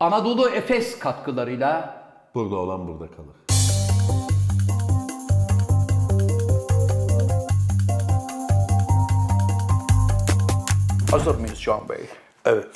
Anadolu Efes katkılarıyla Burada olan burada kalır. hazır mıyız Can Bey? Evet.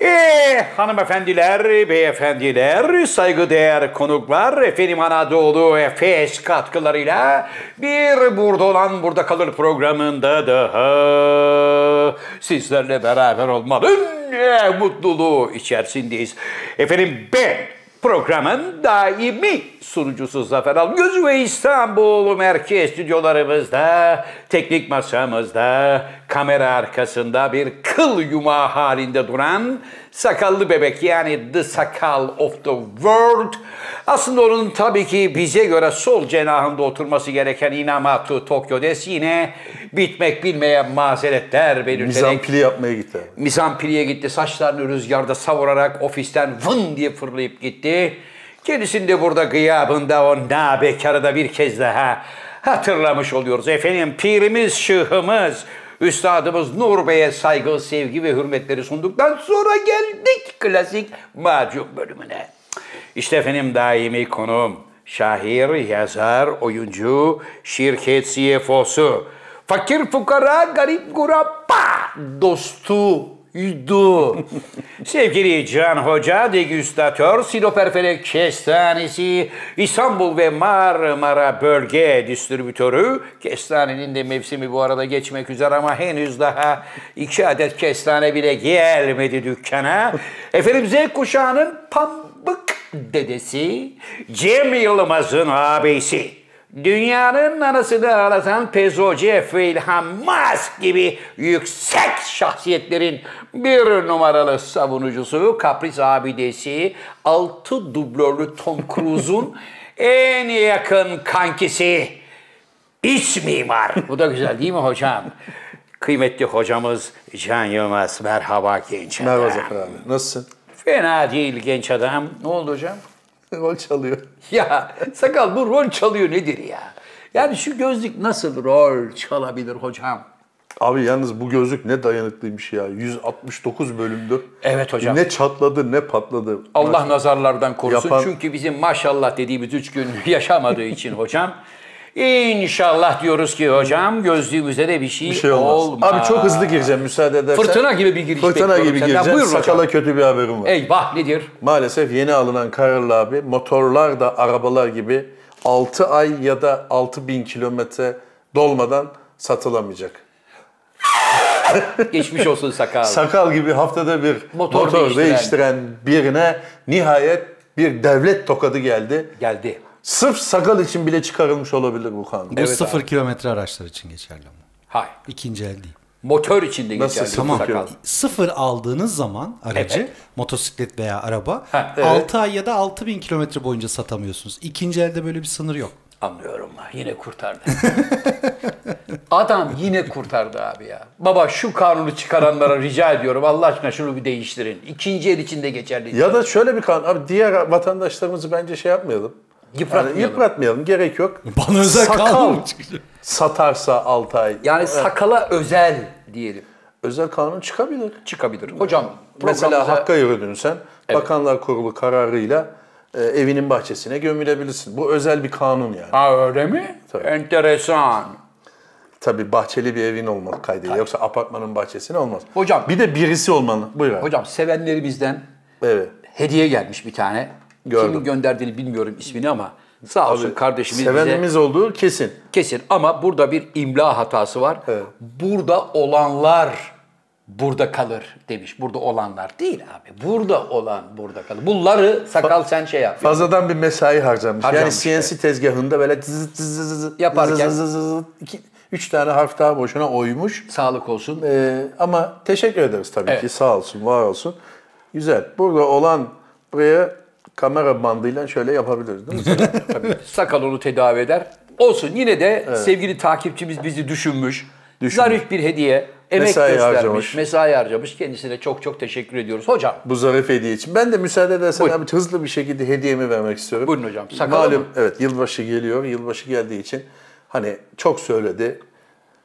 Ee, hanımefendiler, beyefendiler, saygıdeğer konuklar, efendim Anadolu Efes katkılarıyla bir Burada Olan Burada Kalır programında daha sizlerle beraber olmanın e, mutluluğu içerisindeyiz. Efendim ben programın daimi sunucusu Zafer Algöz ve İstanbul Merkez Stüdyolarımızda, teknik masamızda, kamera arkasında bir kıl yumağı halinde duran sakallı bebek yani The Sakal of the World. Aslında onun tabii ki bize göre sol cenahında oturması gereken Inamatu Tokyo Des yine bitmek bilmeyen mazeretler belirterek Mizampili yapmaya gitti. abi. Mizampriye gitti. Saçlarını rüzgarda savurarak ofisten vın diye fırlayıp gitti. Kendisini de burada gıyabında o nabekarı da bir kez daha hatırlamış oluyoruz. Efendim pirimiz, şıhımız, üstadımız Nur Bey'e saygı, sevgi ve hürmetleri sunduktan sonra geldik klasik macun bölümüne. İşte efendim daimi konum. Şair, yazar, oyuncu, şirket CFO'su. Fakir fukara, garip guraba dostuydu. Sevgili Can Hoca, degüstatör, Siloperfelek Kestanesi, İstanbul ve Marmara Bölge Distribütörü. Kestanenin de mevsimi bu arada geçmek üzere ama henüz daha iki adet kestane bile gelmedi dükkana. Efendim Z kuşağının pambık dedesi, Cem Yılmaz'ın abisi. Dünyanın anasını ağlatan Pezo Jeff ve İlhan Musk gibi yüksek şahsiyetlerin bir numaralı savunucusu, kapris abidesi, altı dublörlü Tom Cruise'un en yakın kankisi, iç mimar. Bu da güzel değil mi hocam? Kıymetli hocamız Can Yılmaz. Merhaba genç adam. Merhaba Zafer abi. Nasılsın? Fena değil genç adam. Ne oldu hocam? Rol çalıyor. Ya sakal bu rol çalıyor nedir ya? Yani şu gözlük nasıl rol çalabilir hocam? Abi yalnız bu gözlük ne dayanıklıymış ya. 169 bölümdür. Evet hocam. Ne çatladı ne patladı. Allah nazarlardan korusun. Yapan- Çünkü bizim maşallah dediğimiz üç gün yaşamadığı için hocam. İnşallah diyoruz ki hocam gözlüğümüzde de bir şey, Bir şey olmaz. Abi çok hızlı gireceğim müsaade edersen. Fırtına gibi bir giriş Fırtına gibi senden. gireceğim. Buyurun Sakala hocam. kötü bir haberim var. Eyvah nedir? Maalesef yeni alınan kararlı abi motorlar da arabalar gibi 6 ay ya da 6000 kilometre dolmadan satılamayacak. Geçmiş olsun sakal. Sakal gibi haftada bir Motor motor, değiştiren. değiştiren. birine nihayet bir devlet tokadı geldi. Geldi. Sırf sakal için bile çıkarılmış olabilir bu kanun. Bu sıfır kilometre araçlar için geçerli ama. Hayır. İkinci el değil. Motor içinde Nasıl? geçerli. Tamam. sakal. Sıfır aldığınız zaman aracı, Evet. motosiklet veya araba Ha, 6 ay ya da 6000 kilometre boyunca satamıyorsunuz. İkinci elde böyle bir sınır yok. Anlıyorum. Yine kurtardı. Adam yine kurtardı abi ya. Baba şu kanunu çıkaranlara rica ediyorum Allah aşkına şunu bir değiştirin. İkinci el içinde geçerli. Ya da şöyle bir kanun. Abi diğer vatandaşlarımızı bence şey yapmayalım. Yıpratmayalım. Yani yıpratmayalım. Gerek yok. Bana özel Sakal kanun mu çıkacak? satarsa 6 ay. Yani sakala özel diyelim. Özel kanun çıkabilir. Çıkabilir. Hocam Mesela programımıza- Hakk'a yürüdün sen. Bakanlar Kurulu kararıyla e, evinin bahçesine gömülebilirsin. Bu özel bir kanun yani. Ha öyle mi? Tabii. Enteresan. Tabii bahçeli bir evin olmalı kaydıyla. Yoksa apartmanın bahçesine olmaz. Hocam- Bir de birisi olmalı. Buyur abi. Hocam sevenlerimizden Evet. hediye gelmiş bir tane. Gördüm. Kimin gönderdiğini bilmiyorum ismini ama sağ olsun kardeşimiz bize Sevenimiz olduğu kesin. kesin. Ama burada bir imla hatası var. Evet. Burada olanlar burada kalır demiş. Burada olanlar değil abi. Burada olan burada kalır. Bunları sakal sen şey yap. Fazladan bir mesai harcamış. Harcamış, yani CNC tezgahında böyle zız zız zız Yaparken- zız zız zız iki, üç tane harf daha boşuna oymuş. Sağlık olsun. Ee, ama teşekkür ederiz tabii Evet. ki. Sağ olsun, var olsun. Güzel. Burada olan buraya kamera bandıyla şöyle yapabiliriz değil mi? Tabii. Sakal onu tedavi eder. Olsun yine de sevgili takipçimiz bizi düşünmüş. Zarif bir hediye. Emek Mesai göstermiş. harcamış. Mesai harcamış. Kendisine çok çok teşekkür ediyoruz. Hocam Bu zarif hediye için. Ben de müsaade edersen Buyurun. abi hızlı bir şekilde hediyemi vermek istiyorum. Buyurun hocam. Sakalı Malum mı? evet yılbaşı geliyor. Yılbaşı geldiği için hani çok söyledi.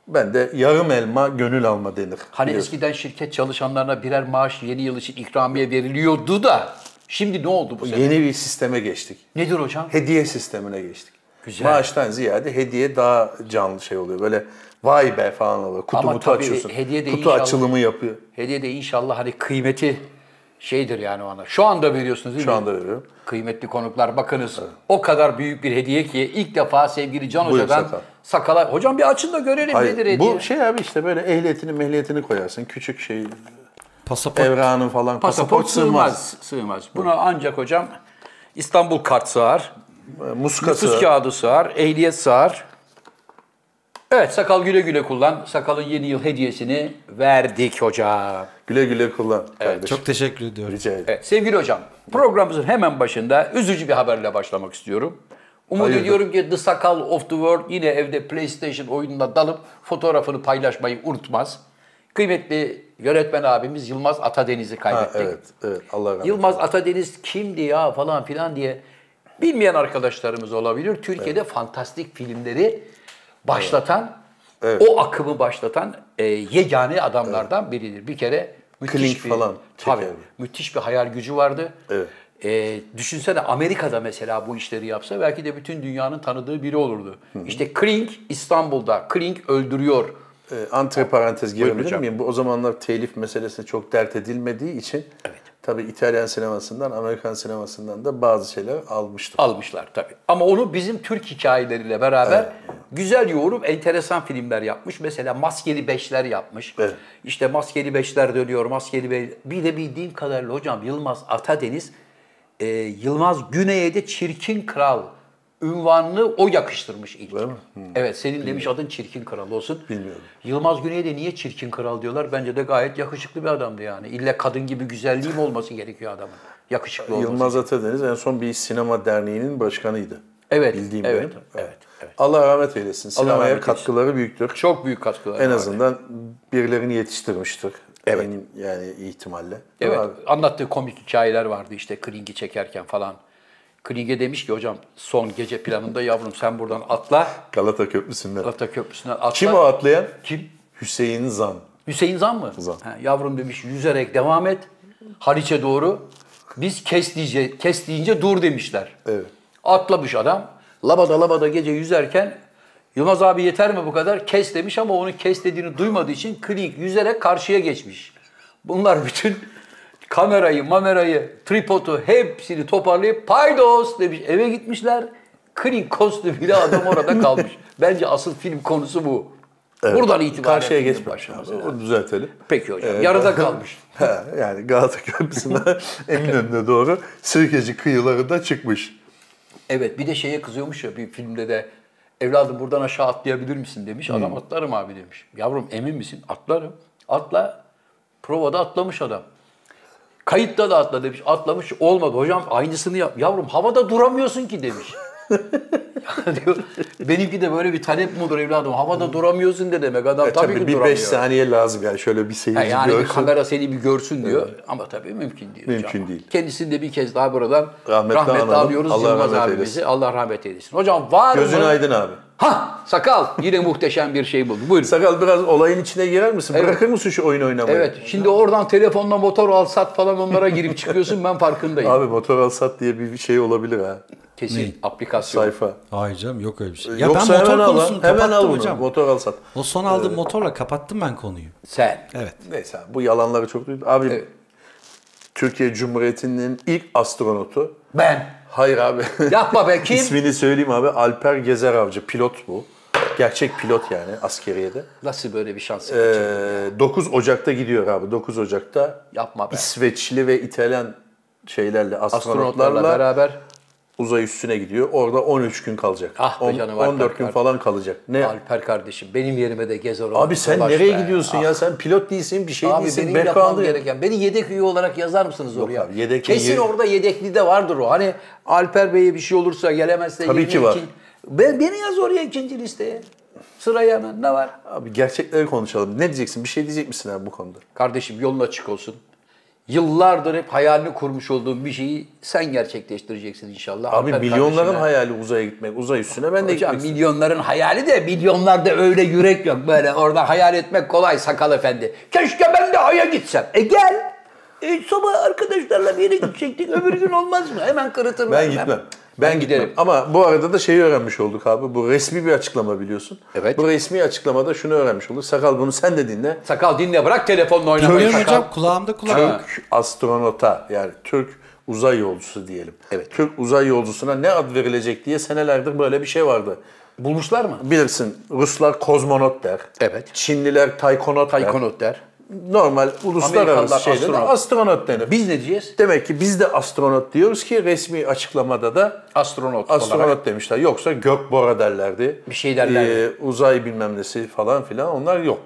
Ben de yarım elma gönül alma denir. Hani biliyorsun. eskiden şirket çalışanlarına birer maaş yeni yıl için ikramiye veriliyordu da Şimdi ne oldu bu sene? Yeni bir sisteme geçtik. Nedir hocam? Hediye sistemine geçtik. Güzel. Maaştan ziyade hediye daha canlı şey oluyor. Böyle vay be falan oluyor. Kutu Ama mutu tabii açıyorsun. hediye de Kutu inşallah- açılımı yapıyor. Hediye de inşallah hani kıymeti şeydir yani ona. Şu anda veriyorsunuz değil Şu mi? anda veriyorum. Kıymetli konuklar bakınız o kadar büyük bir hediye ki ilk defa sevgili Can Buyur Hoca'dan Sakal. sakala. Hocam bir açın da görelim nedir Hayır, hediye. bu şey abi işte böyle ehliyetini mehliyetini koyarsın. Küçük şey Pasaport. evranın falan. Pasaport sığmaz. Sığmaz. Buna ancak hocam İstanbul kart sığar. Muskası. Nüfus kağıdı sığar, ehliyet sığar. Evet sakal güle güle kullan. Sakalın yeni yıl hediyesini verdik hocam. Güle güle kullan kardeşim. Çok teşekkür ediyorum. Rica ederim. Evet, sevgili hocam, programımızın hemen başında üzücü bir haberle başlamak istiyorum. Umut Hayırdır? ediyorum ki The Sakal of the World yine evde PlayStation oyununa dalıp fotoğrafını paylaşmayı unutmaz. Kıymetli yönetmen abimiz Yılmaz Atadeniz'i Ha, kaybettik. evet, evet. Allah rahmet Yılmaz Atadeniz kimdi ya falan filan diye bilmeyen arkadaşlarımız olabilir. Türkiye'de fantastik filmleri başlatan, Evet. o akımı başlatan e, yegane adamlardan biridir. Bir kere müthiş Klink bir, falan tabii, müthiş bir hayal gücü vardı. Evet. E, düşünsene Amerika'da mesela bu işleri yapsa belki de bütün dünyanın tanıdığı biri olurdu. İşte Klink İstanbul'da, Klink öldürüyor. Ee, antre parantez girebilir miyim? Bu o zamanlar telif meselesi çok dert edilmediği için tabii İtalyan sinemasından, Amerikan sinemasından da bazı şeyler almıştık. almışlar tabii. Ama onu bizim Türk hikayeleriyle beraber güzel yoğurup enteresan filmler yapmış. Mesela Maskeli Beşler yapmış. Evet. İşte Maskeli Beşler dönüyor, Maskeli Beş... Bir de bildiğim kadarıyla hocam Yılmaz Atadeniz, e, Yılmaz Güney'e de Çirkin Kral ünvanını o yakıştırmış ilk. Öyle mi? Evet, senin demiş adın Çirkin Kral olsun. Bilmiyorum. Yılmaz Güney'e de niye Çirkin Kral diyorlar? Bence de gayet yakışıklı bir adamdı yani. İlle kadın gibi güzelliği mi olması gerekiyor adamın? Yakışıklı olması. Yılmaz Atadeniz en son bir sinema derneğinin başkanıydı. Evet, Bildiğim evet, benim. evet, evet. Allah rahmet eylesin. Sinemaya rahmet eylesin. katkıları büyüktür. Çok büyük katkılar En azından birilerini yetiştirmiştir. Evet. yani ihtimalle. Evet, anlattığı komik hikayeler vardı işte Kling'i çekerken falan. Kling'e demiş ki hocam son gece planında yavrum sen buradan atla. Galata Köprüsü'nden. Galata Köprüsü'nden atla. Kim o atlayan? Kim? Hüseyin Zan. Hüseyin Zan mı? Zan. Ha, yavrum demiş yüzerek devam et. Haliç'e doğru. Biz kes, diye, kes deyince dur demişler. Evet. Atlamış adam. Labada labada gece yüzerken Yılmaz abi yeter mi bu kadar? Kes demiş ama onun kes dediğini duymadığı için Kling yüzerek karşıya geçmiş. Bunlar bütün kamerayı, mamerayı, tripodu hepsini toparlayıp paydos demiş. Eve gitmişler. Kling kostümüyle adam orada kalmış. Bence asıl film konusu bu. Buradan itibaren Karşıya geçme. Onu düzeltelim. Peki hocam. Ee, Yarıda kalmış. Ha, yani Galata Köprüsü'nden Eminönü'ne doğru Sirkeci kıyılarında çıkmış. Evet bir de şeye kızıyormuş ya bir filmde de evladım buradan aşağı atlayabilir misin demiş. Adam atlarım abi demiş. Yavrum emin misin? Atlarım. Atla. Provada atlamış adam. Kayıtta da atla demiş. Atlamış olmadı. Hocam aynısını yap. Yavrum havada duramıyorsun ki demiş. diyor. Benimki de böyle bir talep mi olur evladım? Havada duramıyorsun de demek. Adam E, tabii, tabii ki bir duramıyor. 5 saniye lazım yani şöyle bir seyirci Ha, yani bir görsün. kamera seni bir görsün diyor. Ama tabii mümkün değil. Mümkün hocam. değil. Kendisini de bir kez daha buradan Rahmetle rahmetle, analım. alıyoruz Allah Yılmaz abimizi. Allah rahmet eylesin. Hocam var Gözün mı? aydın abi. Ha sakal yine muhteşem bir şey buldu. Buyurun. Sakal biraz olayın içine girer misin? Bırakır mısın şu oyun oynamayı? Evet şimdi oradan telefonla motor al sat falan onlara girip çıkıyorsun ben farkındayım. Abi motor al sat diye bir şey olabilir ha. Kesin aplikasyon. Sayfa. Hayır canım yok öyle bir şey. Ya Yoksa ben motor hemen al konusunu lan. Hemen al bunu. hocam. Motor al sat. O son aldığım motorla kapattım ben konuyu. Sen. Evet. Neyse bu yalanları çok duydum. Abi Evet. Türkiye Cumhuriyeti'nin ilk astronotu. Ben. Hayır abi. Yapma be kim? İsmini söyleyeyim abi. Alper Gezer Avcı. Pilot bu. Gerçek pilot yani askeriyede. Nasıl böyle bir şans? Ee, 9 Ocak'ta gidiyor abi. 9 Ocak'ta Yapma be. İsveçli ve İtalyan şeylerle Astronotlarla astronotlarla beraber uzay üstüne gidiyor. Orada 13 gün kalacak. Ah be On- canım, 14 Alper gün falan kalacak. Ne? Alper kardeşim benim yerime de gezer olur. Abi sen nereye be. gidiyorsun Ah. ya? Sen pilot değilsin, bir şey Abi değilsin. benim yapmam gereken. Beni yedek üye olarak yazar mısınız oraya? abi, yedek Kesin üye- orada yedekli de vardır o. Hani Alper Bey'e bir şey olursa gelemezse Tabii ki var. iki- Ben, beni yaz oraya ikinci listeye. Sıraya hemen ne var? Abi gerçekleri konuşalım. Ne diyeceksin? Bir şey diyecek misin abi bu konuda? Kardeşim yolun açık olsun. Yıllardır hep hayalini kurmuş olduğum bir şeyi sen gerçekleştireceksin inşallah. Abi Alper milyonların kardeşime- hayali uzaya gitmek. Uzay üstüne ben de Hocam gitmek milyonların hayali de milyonlarda öyle yürek yok. Böyle orada hayal etmek kolay sakal efendi. Keşke ben de Ay'a gitsem. E gel. E, sabah arkadaşlarla bir yere gidecektik. Öbür gün olmaz mı? Hemen kırıtırlar. Ben gitmem. Ben, giderim. Ama bu arada da şeyi öğrenmiş olduk abi. Bu resmi bir açıklama biliyorsun. Evet. Bu resmi açıklamada şunu öğrenmiş olduk. Sakal bunu sen de dinle. Sakal dinle bırak telefonla oynamayı sakal. hocam kulağımda kulağım. Türk astronota yani Türk uzay yolcusu diyelim. Evet. Türk uzay yolcusuna ne ad verilecek diye senelerdir böyle bir şey vardı. Bulmuşlar mı? Bilirsin Ruslar kozmonot der. Evet. Çinliler taykonot, der. Taykonot der. Normal uluslararası şeyde astronot. astronot. denir. Biz ne diyeceğiz? Demek ki biz de astronot diyoruz ki resmi açıklamada da Astronot, astronot olarak. demişler. Yoksa gökbora derlerdi. Bir şey derlerdi. Ee, uzay bilmem nesi falan filan onlar yok.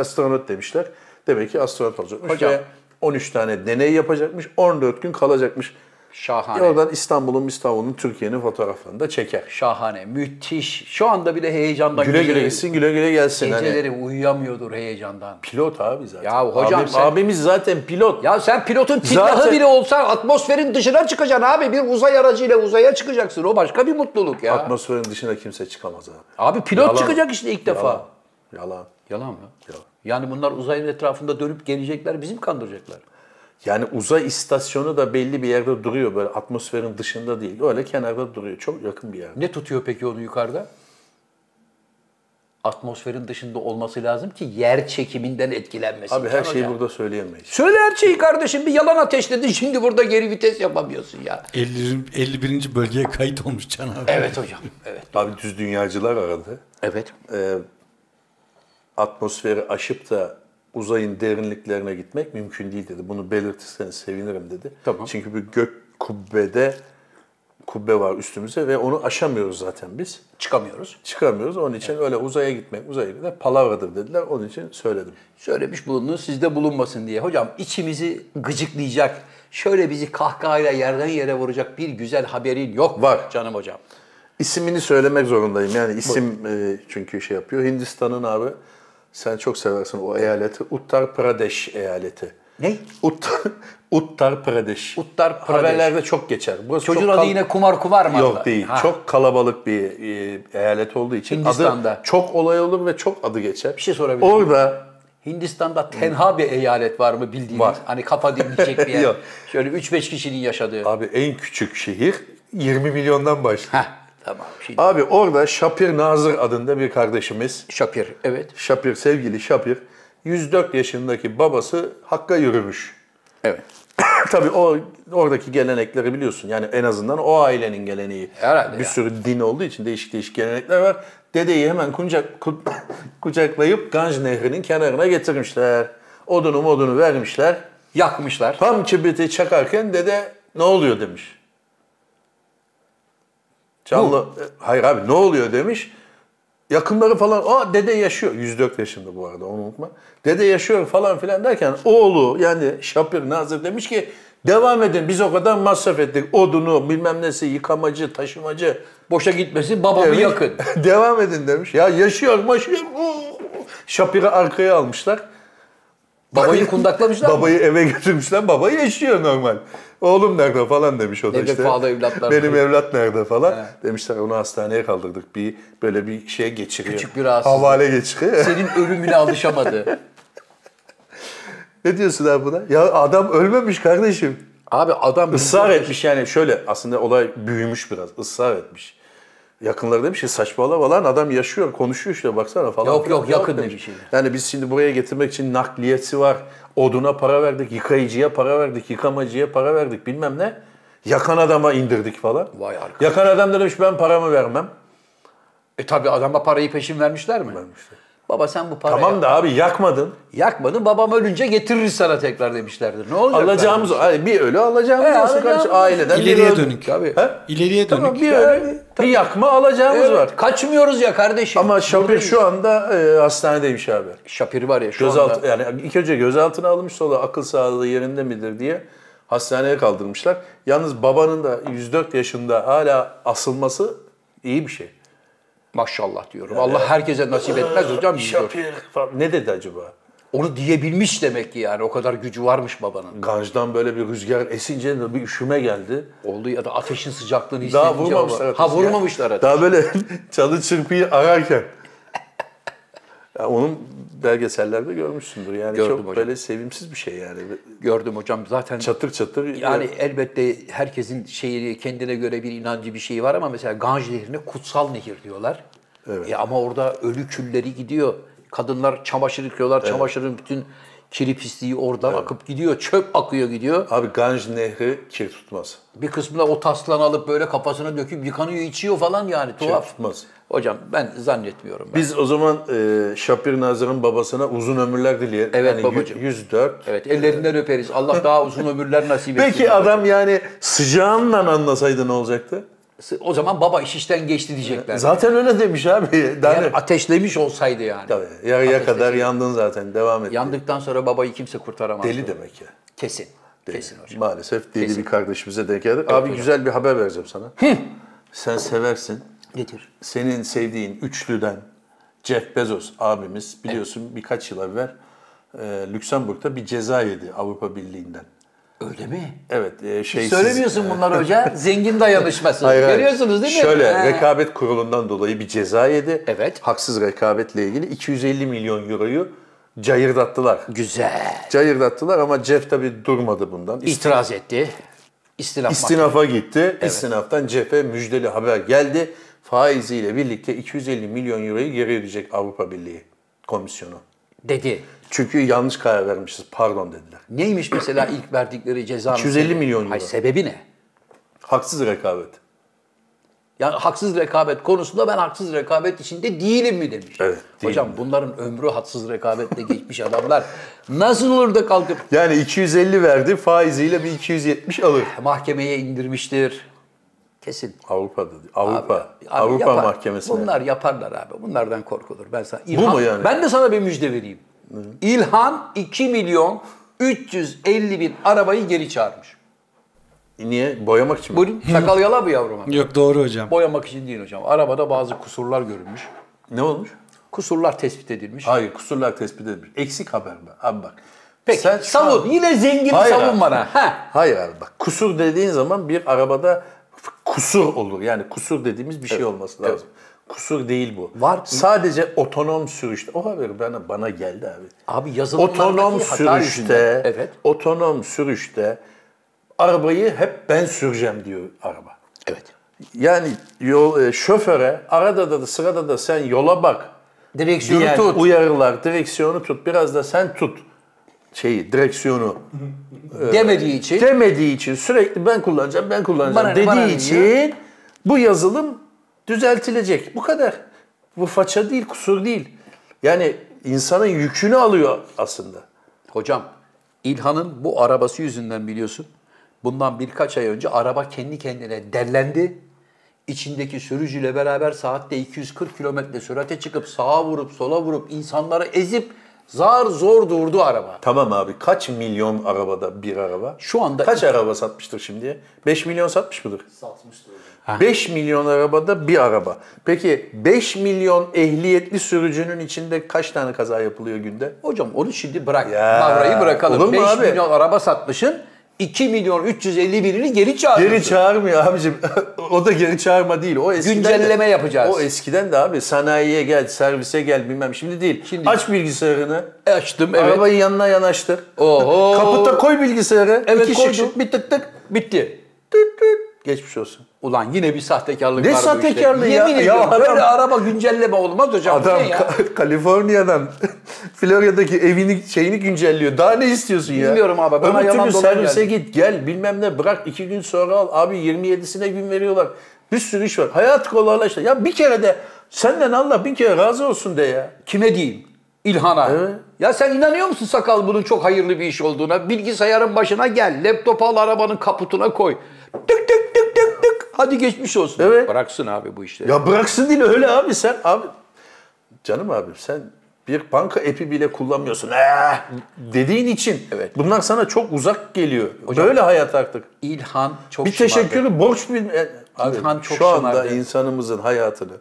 Astronot demişler. Demek ki astronot olacakmış Hocam. ve 13 tane deney yapacakmış. 14 gün kalacakmış. Şahane. Oradan İstanbul'un İstanbul'un Türkiye'nin fotoğraflarını da çeker. Şahane. Müthiş. Şu anda bile heyecandan Güle güle gitsin, güle güle gelsin. Hani Geceleri uyuyamıyordur heyecandan. pilot abi zaten. Ya hocam Abim- sen- Abimiz zaten pilot. Ya sen pilotun tillahı Zaten- bile olsa atmosferin dışına çıkacaksın abi. Bir uzay aracıyla uzaya çıkacaksın. O başka bir mutluluk ya. Atmosferin dışına kimse çıkamaz abi. Abi pilot Yalan. çıkacak işte ilk defa. Yalan. Yalan. Yalan mı? Yalan. Yani bunlar uzayın etrafında dönüp gelecekler, bizim kandıracaklar. Yani uzay istasyonu da belli bir yerde duruyor böyle atmosferin dışında değil. Öyle kenarda duruyor. Çok yakın bir yerde. Ne tutuyor peki onu yukarıda? Atmosferin dışında olması lazım ki yer çekiminden etkilenmesin. Abi her Can şeyi hocam. burada söyleyemeyiz. Söyle her şeyi kardeşim. Bir yalan ateşledin. Şimdi burada geri vites yapamıyorsun ya. 50, 51. bölgeye kayıt olmuş Can abi. Evet hocam. Evet. Abi düz dünyacılar aradı. Evet. Ee, atmosferi aşıp da uzayın derinliklerine gitmek mümkün değil dedi. Bunu belirtirseniz sevinirim dedi. Tamam. Çünkü bir gök kubbede kubbe var üstümüze ve onu aşamıyoruz zaten biz. Çıkamıyoruz. Çıkamıyoruz. Onun için öyle uzaya gitmek, uzaya gitmek palavradır dediler. Onun için söyledim. Söylemiş bulundun sizde bulunmasın diye. Hocam içimizi gıcıklayacak, şöyle bizi kahkahayla yerden yere vuracak bir güzel haberin yok Var. canım hocam. İsmini söylemek zorundayım. Yani isim e, çünkü şey yapıyor. Hindistan'ın abi sen çok seversin o eyaleti. Uttar Pradesh eyaleti. Ne? Uttar, Uttar Pradesh. Uttar Pradesh. Haberlerde çok geçer. Burası Çocuğun çok adı kal- yine kumar kumar mı? Yok değil. Ha. Çok kalabalık bir e, eyalet olduğu için Hindistan'da. adı çok olay olur ve çok adı geçer. Bir şey sorabilir miyim? Orada Hindistan'da tenha bir eyalet var mı bildiğiniz? Var. Hani kafa dinleyecek bir yer. Şöyle 3-5 kişinin yaşadığı. abi en küçük şehir 20 milyondan başlıyor. Heh, tamam. Şimdi Abi orada Şapir Nazır adında bir kardeşimiz Şapir, evet. Şapir, sevgili Şapir, 104 yaşındaki babası Hakk'a yürümüş. Evet. Tabii o oradaki gelenekleri biliyorsun. Yani en azından o ailenin geleneği. Herhalde Bir ya. sürü din olduğu için değişik değişik gelenekler var. Dedeyi hemen kucak, ku- kucaklayıp Ganj Nehri'nin kenarına getirmişler. Odunu modunu vermişler. Yakmışlar. Tam kibriti çakarken dede ne oluyor demiş. Canlı, e, hayır abi ne oluyor demiş. Yakınları falan, aa dede yaşıyor. 104 yaşında bu arada onu unutma. Dede yaşıyor falan filan derken oğlu yani Şapir Nazır demiş ki devam edin biz o kadar masraf ettik. Odunu bilmem nesi yıkamacı, taşımacı. Boşa gitmesin babamı demiş. yakın. devam edin demiş. Ya yaşıyor yaşıyor. Şapir'i arkaya almışlar. Babayı kundaklamışlar mı? Babayı eve götürmüşler. Baba yaşıyor normal. Oğlum nerede falan demiş o da işte. evlatlar. Benim evlat nerede falan. Demişler onu hastaneye kaldırdık. Bir böyle bir şey geçiriyor. Küçük bir rahatsızlık. Havale geçiriyor. Senin ölümüne alışamadı. ne diyorsun abi buna? Ya adam ölmemiş kardeşim. Abi adam Israr etmiş yani şöyle aslında olay büyümüş biraz. Israr etmiş. Yakınları demiş ki saçmalama lan adam yaşıyor konuşuyor işte baksana falan. Yok, yok, yakın demiş. demiş. Yani biz şimdi buraya getirmek için nakliyesi var. Oduna para verdik, yıkayıcıya para verdik, yıkamacıya para verdik bilmem ne. Yakan adama indirdik falan. Vay arkadaş. Yakan adam da demiş ben paramı vermem. E tabi adama parayı peşin vermişler mi? Vermişler. Baba sen bu parayı Tamam da abi yakmadın. yakmadın babam ölünce getiririz sana tekrar demişlerdir. Ne olacak? Alacağımız ay, bir ölü alacağımız He, olsun alacağımız kardeşim. Aileden bir İleriye ölü. dönük. Tabii. He? İleriye dönük. Tamam bir ölü. Bir yakma alacağımız Evet, var. Kaçmıyoruz ya kardeşim. Ama Şapir Buradayız. şu anda e, hastanedeymiş abi. Şapir var ya şu Gözaltı anda. yani ilk önce gözaltına alınmış sonra akıl sağlığı yerinde midir diye hastaneye kaldırmışlar. Yalnız babanın da 104 yaşında hala asılması iyi bir şey. Maşallah diyorum. Allah herkese nasip etmez hocam. diyor. Şapir falan. Ne dedi acaba? Onu diyebilmiş demek ki yani. O kadar gücü varmış babanın. Ganj'dan böyle bir rüzgar esince de bir üşüme geldi. Oldu ya da ateşin sıcaklığını hissedince. Daha vurmamışlar baba- ateşi Ha ya. vurmamışlar ateşi. Daha böyle çalı çırpıyı ararken. Ya onun belgesellerde görmüşsündür. Yani Gördüm çok hocam. böyle sevimsiz bir şey yani. Gördüm hocam zaten. Çatır çatır. Yani elbette herkesin şeyi kendine göre bir inancı bir şeyi var ama mesela Ganj Nehri'ne kutsal nehir diyorlar. Evet. E ama orada ölü külleri gidiyor. Kadınlar çamaşır yıkıyorlar. Çamaşırın bütün kiri pisliği oradan akıp gidiyor. Çöp akıyor gidiyor. Abi Ganj Nehri kir tutmaz. Bir kısmı da o taslan alıp böyle kafasına döküp yıkanıyor, içiyor falan yani tuhaf. tutmaz. Hocam ben zannetmiyorum. Ben. Biz o zaman e, Şapir Nazır'ın babasına uzun ömürler dileyelim. Evet Yani babacığım. 104. Evet ellerinden öperiz. Allah daha uzun ömürler nasip etsin. Peki adam yani sıcağınla anlasaydı ne olacaktı? O zaman baba iş işten geçti diyecekler. Zaten öyle demiş abi. Daha Yani ateşlemiş olsaydı yani. Tabii. Yarıya kadar yandın zaten. Devam et. Yandıktan sonra babayı kimse kurtaramaz. Deli demek ya. Kesin. Kesin hocam. Maalesef deli Kesin. bir kardeşimize denk geldik. Abi güzel bir haber vereceğim sana. Sen seversin. Nedir? Senin sevdiğin üçlüden Jeff Bezos abimiz biliyorsun birkaç yıl evvel e, Lüksemburg'da bir ceza yedi Avrupa Birliği'nden. Öyle mi? Evet, e, şeysiz. Söylemiyorsun bunları hoca. Zengin dayanışması. Hayır, hayır. Görüyorsunuz değil mi? Şöyle Ha. rekabet kurulundan dolayı bir ceza yedi. Evet. Haksız rekabetle ilgili 250 milyon euroyu cayırdattılar. Güzel. Cayırdattılar ama Jeff tabii durmadı bundan. İtiraz etti. İstinaf İstinafa gitti. İstinaftan Jeff'e müjdeli haber geldi. Faiziyle birlikte 250 milyon euroyu geri ödeyecek Avrupa Birliği komisyonu. dedi. Çünkü yanlış karar vermişiz. Pardon dediler. Neymiş mesela ilk verdikleri cezanın? 250 sebebi? milyon euro. Hayır sebebi ne? Haksız rekabet. Yani haksız rekabet konusunda ben haksız rekabet içinde değilim mi demiş. Evet, Hocam bunların ömrü haksız rekabetle geçmiş adamlar nasıl olur da kalkıp Yani 250 verdi, faiziyle bir 270 alır. mahkemeye indirmiştir. Kesin. Avrupa'da. Avrupa. Abi, abi Avrupa yapar. Mahkemesi'ne. Bunlar yaparlar abi. Bunlardan korkulur. Ben sana Bu mu yani? Ben de sana bir müjde vereyim. İlhan 2 milyon 350 bin arabayı geri çağırmış. Niye? Boyamak için mi? Buyurun. Sakal yala mı yavruma? Yok doğru hocam. Boyamak için değil hocam. Arabada bazı kusurlar görülmüş. Ne olmuş? Kusurlar tespit edilmiş. Hayır, kusurlar tespit edilmiş. Eksik haber mi? Abi bak. Peki Sen savun. an- Yine zengin Hayır savun abi. bana. Ha. Hayır abi bak. Kusur dediğin zaman bir arabada kusur olur. Yani kusur dediğimiz bir şey olması lazım. Kusur değil bu. Var. Sadece otonom sürüşte. O haber bana, bana geldi abi. Abi yazılımlardaki Otonom sürüşte. Evet. otonom sürüşte arabayı hep ben süreceğim diyor araba. Evet. Yani yol e, şoföre arada da, da sırada da sen yola bak. Direksiyonu diyen tut. uyarılar, direksiyonu tut. Biraz da sen tut şeyi, direksiyonu. Demediği için Demediği için sürekli ben kullanacağım, ben kullanacağım Bana ne, bana dediği için bu yazılım düzeltilecek. Bu kadar. Bu faça değil, kusur değil. Yani insanın yükünü alıyor aslında. Hocam İlhan'ın bu arabası yüzünden biliyorsun. Bundan birkaç ay önce araba kendi kendine derlendi. İçindeki sürücüyle beraber saatte 240 kilometre sürate çıkıp sağa vurup sola vurup insanları ezip zar zor durdu araba. Tamam abi kaç milyon arabada bir araba? Şu anda Kaç araba satmıştır şimdiye? 5 milyon satmış mıdır? Satmıştır. 5 milyon arabada bir araba. Peki 5 milyon ehliyetli sürücünün içinde kaç tane kaza yapılıyor günde? Hocam onu şimdi bırak. Ya, Mavrayı bırakalım. olur mu 5 abi? milyon araba satmışın 2 milyon 350 binini geri çağırıyorsun. Geri çağırmıyor abicim. o da geri çağırma değil. O eskiden Güncelleme de, yapacağız. O eskiden de abi sanayiye gel, servise gel bilmem. Şimdi değil. Şimdi- Aç bilgisayarını. Açtım evet. Arabayı yanına yanaştır. Oho. Kaputa koy bilgisayarı. Evet İki koydum. şık, bir tık tık. Bitti. Tık tık. Geçmiş olsun. Ulan yine bir sahtekarlık Ne var bu sahtekarlığı işte. ya? Yemin Ya ediyorum adam- böyle araba güncelleme olmaz hocam. Adam ne ya? Ka- Kaliforniya'dan Florya'daki evini şeyini güncelliyor. Daha ne istiyorsun ya? Bilmiyorum abi, bana Öbür yalan türlü servise geldi. git gel bilmem ne bırak iki gün sonra al. Abi 27'sine gün veriyorlar. Bir sürü iş var. Hayat kolaylaştı. Ya bir kere de senden Allah bir kere razı olsun de ya. Kime diyeyim? İlhan'a. Evet. Ya sen inanıyor musun sakal bunun çok hayırlı bir iş olduğuna? Bilgisayarın başına gel, laptopu al arabanın kaputuna koy. Tık tık tık tık tık. Hadi geçmiş olsun. Evet. Bıraksın abi bu işleri. Ya bıraksın değil öyle abi sen abi. Canım abi sen bir banka epi bile kullanmıyorsun. Eh, dediğin için. Evet. Bunlar sana çok uzak geliyor. Böyle hayat artık. İlhan çok Bir şımardı. teşekkürü borç bil. e, Abi, İlhan çok şu anda şımardı. insanımızın hayatını.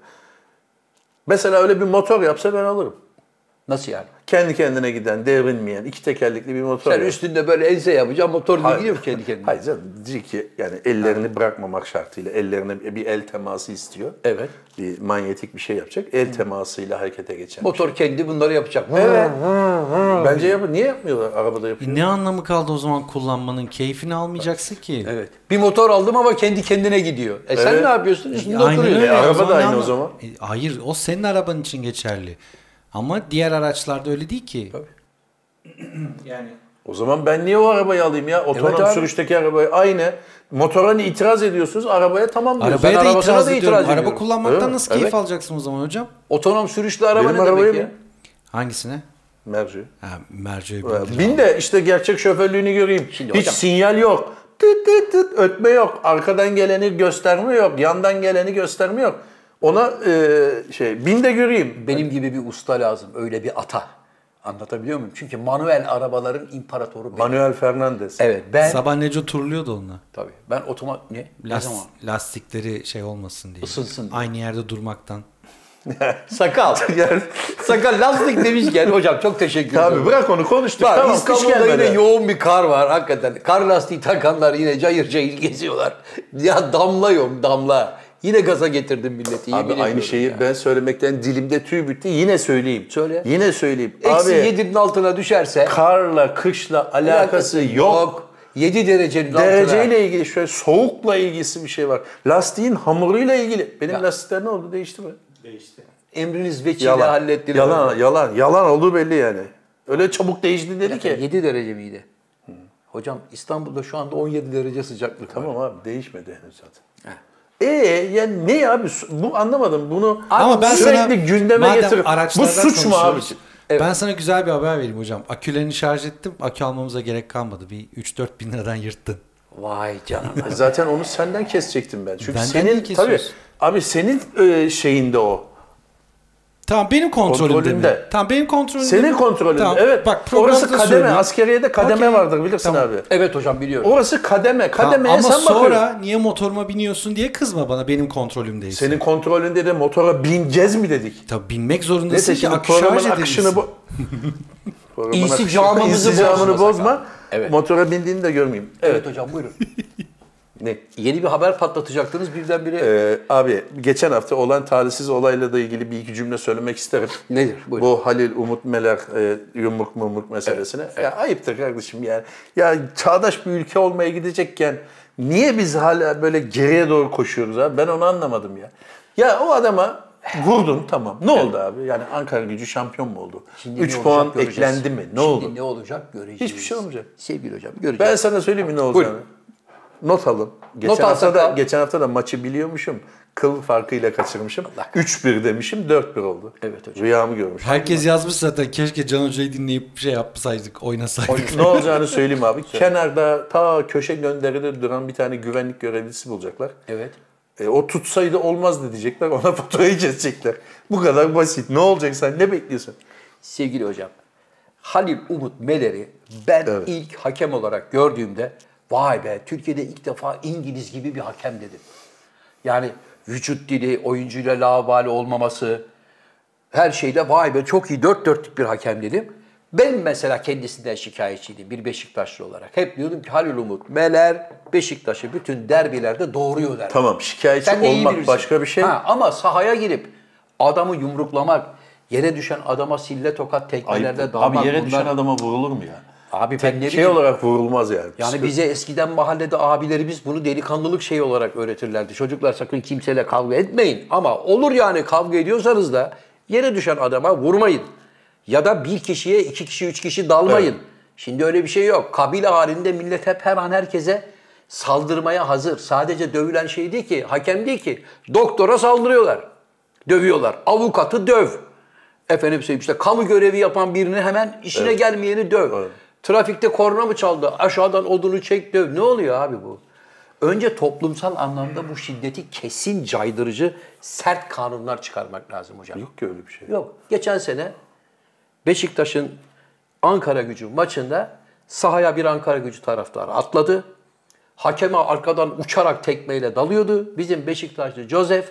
Mesela öyle bir motor yapsa ben alırım. Nasıl yani? Kendi kendine giden, devrilmeyen, iki tekerlekli bir motor. Sen ya. üstünde böyle ense yapacağım motor Hayır. gidiyor kendi kendine? Hayır canım diyecek ki yani ellerini bırakmamak şartıyla ellerine bir el teması istiyor. Evet. Bir manyetik bir şey yapacak. El temasıyla harekete geçen. Motor kendi bunları yapacak. Evet. Bence yap niye yapmıyorlar? Arabada yapıyor. E ne anlamı kaldı o zaman kullanmanın? Keyfini almayacaksın ki. Evet. Bir motor aldım ama kendi kendine gidiyor. E sen Evet. ne yapıyorsun? Üstünde Aynen oturuyorsun. öyle. E, araba da aynı o zaman. E, hayır o senin araban için geçerli. Ama diğer araçlarda öyle değil ki. yani O zaman ben niye o arabayı alayım ya? Otonom abi. sürüşteki arabayı aynı. Motora itiraz ediyorsunuz? Arabaya tamam diyorsunuz. arabaya da itiraz da ediyorum. itiraz Araba ediyorum. kullanmaktan Evet, nasıl keyif evet. alacaksın o zaman hocam? Otonom sürüşlü araba Benim ne demek bin. ya? Hangisine? Merci. Ha, merceğe Ee, Bin de işte gerçek şoförlüğünü göreyim. Şimdi Hiç hocam- sinyal yok. Tıt tıt tıt ötme yok. Arkadan geleni gösterme yok. Yandan geleni gösterme yok. Ona e, şey bin de göreyim. Benim gibi bir usta lazım. Öyle bir ata. Anlatabiliyor muyum? Çünkü manuel arabaların imparatoru benim. Manuel Fernandez. Evet ben Sabah Neco turluyordu onunla. tabii ben otomat ne? Ne Las- zaman? lastikleri şey olmasın diye. Isınsın diye. Aynı yerde durmaktan. Sakal. Sakal lastik demişken hocam çok teşekkür ederim. abi bırak onu konuştuk. Bak tamam İstanbul'da yine yoğun bir kar var hakikaten. Kar lastiği takanlar yine cayır cayır geziyorlar. Ya damla yok damla. Yine gaza getirdim milleti. yemin Abi aynı şeyi ya. ben söylemekten dilimde tüy bitti. Yine söyleyeyim. Söyle. Yine söyleyeyim. Eksi Abi 7'nin altına düşerse karla, kışla alakası yok. 7 derecenin altına. Dereceyle ilgili şöyle soğukla ilgisi bir şey var. Lastiğin hamuruyla ilgili. Benim Ya. lastikler ne oldu? Değişti mi? Emriniz vekile Yalan. hallettiniz. Yalan, yalan. Yalan olduğu belli yani. Öyle çabuk değişti dedi ki. 7 derece miydi? Hocam İstanbul'da şu anda 17 derece sıcaklık var. Tamam abi değişmedi henüz zaten. Ee yani ne abi? Bu anlamadım. Bunu Ama ben sürekli sana gündeme getirip bu suç mu abi? konuşuyoruz, Ben sana güzel bir haber vereyim hocam. Akülerini şarj ettim. Akü almamıza gerek kalmadı. Bir 3-4 bin liradan yırttın. Vay canına. Zaten onu senden kesecektim ben. Çünkü Benden senin tabii abi senin e, şeyinde o. Tamam benim kontrolümde, Kontrolünde. mi? Tamam benim kontrolümde. Senin kontrolünde. Tamam, Evet. Bak Orası kademe. söylüyorum. Askeriyede kademe Okey. vardır bilirsin Tamam. abi. evet hocam biliyorum. Orası kademe. Tamam, Kademeye ama sen sonra bakıyorsun. niye motoruma biniyorsun diye kızma bana benim kontrolümdeyse. Senin kontrolünde de motora bineceğiz mi dedik? Tabii binmek zorundasın Neyse ki akü şarj akışını bu... Akışı- insicamını bozma bozma. Evet. Motora bindiğini de görmeyeyim. Evet hocam buyurun. Ne? Yeni bir haber patlatacaktınız birdenbire. Ee, abi geçen hafta olan talihsiz olayla da ilgili bir iki cümle söylemek isterim. Nedir? Buyurun. Bu Halil Umut Meler e, yumruk mumruk meselesine. Ya ayıptır kardeşim yani. Ya çağdaş bir ülke olmaya gidecekken niye biz hala böyle geriye doğru koşuyoruz abi? Ben onu anlamadım ya. Ya o adama vurdun tamam. Ne oldu abi? Yani Ankara gücü şampiyon mu oldu? Şimdi 3 ne puan göreceğiz. eklendi mi? Ne Şimdi oldu? ne olacak göreceğiz. Hiçbir şey olmayacak. Sevgili hocam göreceğiz. Ben sana söyleyeyim mi ne olacağını? Buyurun. Not alın. Geçen Not hafta da al. geçen hafta da maçı biliyormuşum. Kıl farkıyla kaçırmışım. 3-1 demişim, 4-1 oldu. Evet hocam. Rüyamı görmüş. Herkes yazmış zaten keşke Can Hoca'yı dinleyip şey yapsaydık, oynasaydık. ne olacağını söyleyeyim abi. Kenarda ta köşe gönderide duran bir tane güvenlik görevlisi bulacaklar. Evet. E, o tutsaydı olmazdı diyecekler. Ona faturayı kesecekler. Bu kadar basit. Ne olacak sen? Ne bekliyorsun? Sevgili hocam. Halil Umut Meler'i ben Evet. ilk hakem olarak gördüğümde vay be Türkiye'de ilk defa İngiliz gibi bir hakem dedim. Yani vücut dili, oyuncuyla lavabali olmaması, her şeyle vay be çok iyi dört dörtlük bir hakem dedim. Ben mesela kendisinden şikayetçiydim bir Beşiktaşlı olarak. Hep diyordum ki Halil Umut Meler Beşiktaş'ı bütün derbilerde doğruyor der. Tamam şikayetçi Sen olmak başka bir şey. Ha, ama sahaya girip adamı yumruklamak, yere düşen adama sille tokat tekmelerde Ayıp. dalmak Abi yere bunlar- düşen adama vurulur mu ya? Abi ben ne Şey bileyim. olarak vurulmaz yani. Yani Psiko- bize eskiden mahallede abilerimiz bunu delikanlılık şeyi olarak öğretirlerdi. Çocuklar sakın kimseyle kavga etmeyin. Ama olur yani kavga ediyorsanız da yere düşen adama vurmayın. Ya da bir kişiye iki kişi, üç kişi dalmayın. Şimdi öyle bir şey yok. Kabile halinde millet hep her an herkese saldırmaya hazır. Sadece dövülen şey değil ki, hakem değil ki. Doktora saldırıyorlar. Dövüyorlar. Avukatı döv. Efendim işte kamu görevi yapan birini hemen işine gelmeyeni döv. Evet. Trafikte korna mı çaldı? Aşağıdan odunu çek döv. Ne oluyor abi bu? Önce toplumsal anlamda bu şiddeti kesin caydırıcı sert kanunlar çıkarmak lazım hocam. Yok ki öyle bir şey. Yok. Geçen sene Beşiktaş'ın Ankara gücü maçında sahaya bir Ankara gücü taraftarı atladı. Hakeme arkadan uçarak tekmeyle dalıyordu. Bizim Beşiktaşlı Joseph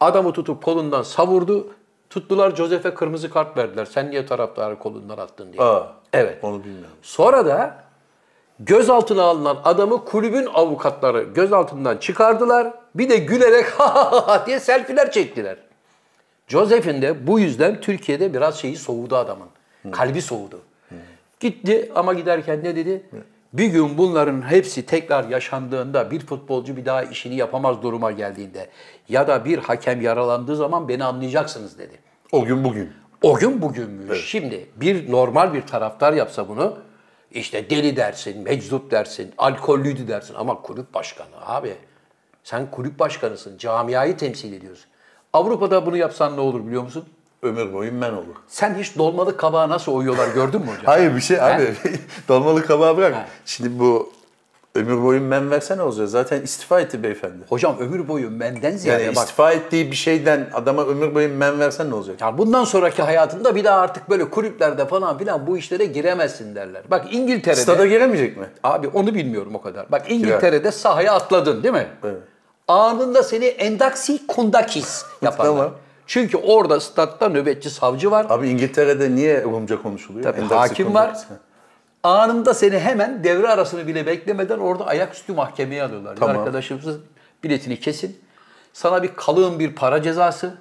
adamı tutup kolundan savurdu. Tuttular Josef'e kırmızı kart verdiler. Sen niye taraftarı kolundan attın diye. Aa, Evet. Onu bilmiyorum. Sonra da gözaltına alınan adamı kulübün avukatları gözaltından çıkardılar. Bir de gülerek ha ha diye selfiler çektiler. Joseph'in de bu yüzden Türkiye'de biraz şeyi soğudu adamın. Kalbi soğudu. Gitti ama giderken ne dedi? Bir gün bunların hepsi tekrar yaşandığında bir futbolcu bir daha işini yapamaz duruma geldiğinde ya da bir hakem yaralandığı zaman beni anlayacaksınız dedi. O gün bugün. O gün bugünmüş. Şimdi bir normal bir taraftar yapsa bunu işte deli dersin, meczup dersin, alkollüydü dersin ama kulüp başkanı abi. Sen kulüp başkanısın, camiayı temsil ediyorsun. Avrupa'da bunu yapsan ne olur biliyor musun? Ömür boyu men olur. Sen hiç dolmalık kabağı nasıl oyuyorlar gördün mü hocam? Hayır bir şey abi. Dolmalı kabağı bırak. He. Şimdi bu ömür boyu men versene olacak. Zaten istifa etti beyefendi. Hocam ömür boyu benden ziyade Yani bak. istifa ettiği bir şeyden adama ömür boyu men versen ne olacak? Ya bundan sonraki hayatında bir daha artık böyle kulüplerde falan filan bu işlere giremezsin derler. Bak İngiltere'de... Stada giremeyecek mi? Abi onu bilmiyorum o kadar. Bak İngiltere'de sahaya atladın değil mi? Evet. Anında seni endaksi kundakis yaparlar. Tamam. Çünkü orada statta nöbetçi savcı var. Abi İngiltere'de niye Rumca konuşuluyor? Tabii Endaksi hakim var. Anında seni hemen devre arasını bile beklemeden orada ayaküstü mahkemeye alıyorlar. Tamam. Arkadaşımızın biletini kesin. Sana bir kalın bir para cezası.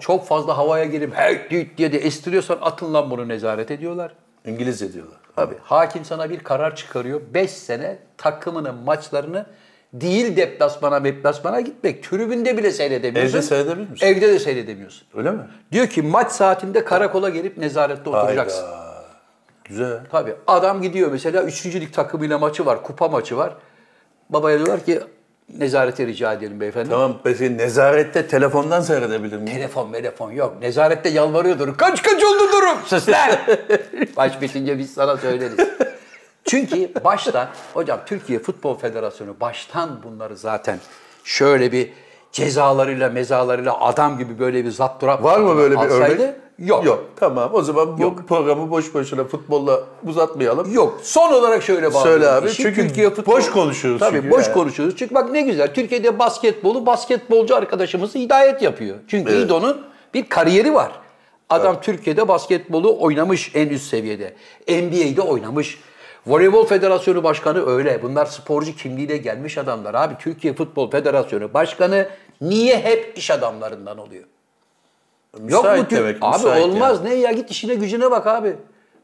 Çok fazla havaya girip hey düt diye de estiriyorsan atın lan bunu nezaret ediyorlar. İngilizce diyorlar. Tabii. Hakim sana bir karar çıkarıyor. 5 sene takımının maçlarını değil deplasmana deplasmana gitmek. Tribünde bile seyredemiyorsun. Evde seyredebilir misin? Evde de seyredemiyorsun. Öyle mi? Diyor ki maç saatinde karakola gelip nezarette oturacaksın. Hayda. Güzel. Tabii. Adam gidiyor mesela 3. lig takımıyla maçı var, kupa maçı var. Babaya diyorlar ki nezarete rica edelim beyefendi. Tamam peki nezarette telefondan seyredebilir miyim? Telefon telefon yok. Nezarette yalvarıyordur. Kaç kaç oldu durum? Sus lan! Maç bitince biz sana söyleriz. Çünkü baştan, hocam Türkiye Futbol Federasyonu baştan bunları zaten şöyle bir cezalarıyla mezalarıyla adam gibi böyle bir zapturap Var mı böyle bir alsaydı, örnek? Yok. Yok. Tamam o zaman bu Yok. programı boş boşuna futbolla uzatmayalım. Yok. Son olarak şöyle bağlıyorum. Söyle abi, İşi çünkü boş konuşuyoruz Tabii çünkü boş yani. konuşuyoruz. Çünkü bak ne güzel. Türkiye'de basketbolu basketbolcu arkadaşımız hidayet yapıyor. Çünkü Evet. İdo'nun bir kariyeri var. Adam Türkiye'de basketbolu oynamış en üst seviyede. NBA'de oynamış. Voleybol Federasyonu Başkanı öyle. Bunlar sporcu kimliğiyle gelmiş adamlar. Abi Türkiye Futbol Federasyonu Başkanı niye hep iş adamlarından oluyor? Yok mu Müsait demek, Abi müsait olmaz. yani. Ne ya git işine gücüne bak abi.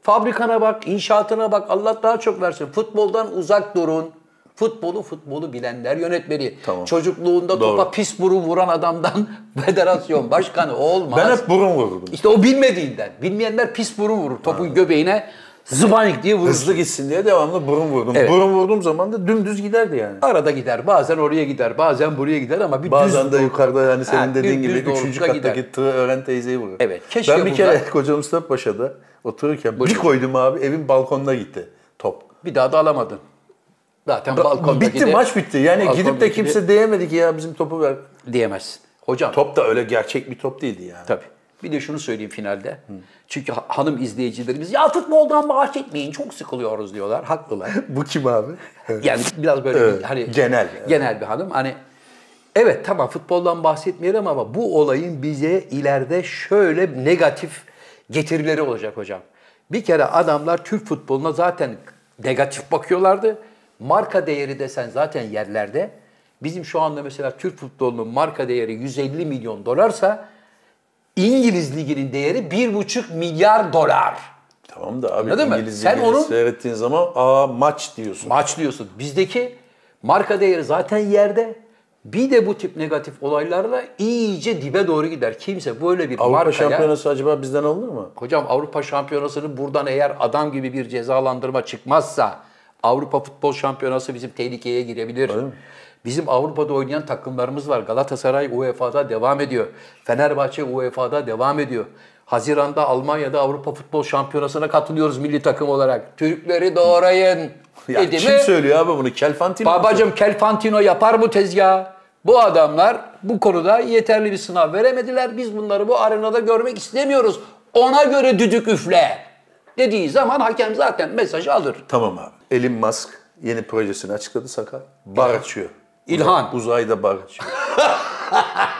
Fabrikana bak, inşaatına bak. Allah daha çok versin. Futboldan uzak durun. Futbolu futbolu bilenler yönetmeli. Tamam. Çocukluğunda Doğru. topa pis burun vuran adamdan federasyon başkanı olmaz. Ben hep burun vururdum. İşte o bilmediğinden. Bilmeyenler pis burun vurur. Topun göbeğine zıbanik diye vurur. Hızlı gitsin diye devamlı burun vurdum. Evet. Burun vurduğum zaman da dümdüz giderdi yani. Arada gider. Bazen oraya gider. Bazen buraya gider ama bir Bazen düz de yukarıda yani senin Ha, dediğin düz gibi üçüncü kattaki gider. tığı öğren teyzeyi vurur. Evet, keşke Ben bir kere Koca Mustafa Paşa'da otururken bir koydum abi evin balkonuna gitti top. bir daha da alamadın. Zaten balkondaki bitti de- maç bitti. Yani gidip de kimse diyemedi ki ya bizim topu ver. diyemezsin. Hocam Top da öyle gerçek bir top değildi yani. Tabii. Bir de şunu söyleyeyim finalde. Çünkü ha- hanım izleyicilerimiz ya futboldan bahsetmeyin çok sıkılıyoruz diyorlar. Haklılar. Bu kim abi? Yani biraz böyle Evet, hani genel. genel bir hanım. Hani evet tamam futboldan bahsetmeyelim ama bu olayın bize ileride şöyle negatif getirileri olacak hocam. Bir kere adamlar Türk futboluna zaten negatif bakıyorlardı. Marka değeri desen zaten yerlerde. Bizim şu anda mesela Türk futbolunun marka değeri 150 milyon dolarsa İngiliz liginin değeri 1,5 milyar dolar. Tamam da abi Anladın? İngiliz Ligi'ni onun- seyrettiğin zaman aa maç diyorsun. Maç diyorsun. Bizdeki marka değeri zaten yerde. Bir de bu tip negatif olaylarla iyice dibe doğru gider. Kimse böyle bir Avrupa markaya... Şampiyonası acaba bizden alınır mı? Hocam Avrupa Şampiyonası'nı buradan eğer adam gibi bir cezalandırma çıkmazsa Avrupa Futbol Şampiyonası bizim tehlikeye girebilir. Bizim Avrupa'da oynayan takımlarımız var. Galatasaray UEFA'da devam ediyor. Fenerbahçe UEFA'da devam ediyor. Haziranda Almanya'da Avrupa Futbol Şampiyonası'na katılıyoruz milli takım olarak. Türkleri doğrayın. Ya dedi kim mi? söylüyor abi bunu? Kelfantino Babacım Kelfantino yapar bu tezgah. Bu adamlar bu konuda yeterli bir sınav veremediler. Biz bunları bu arenada görmek istemiyoruz. Ona göre düdük üfle. Dediği zaman hakem zaten mesajı alır. Tamam abi. Elon Musk yeni projesini açıkladı sakal. Bar açıyor. İlhan. Uzayda açıyor.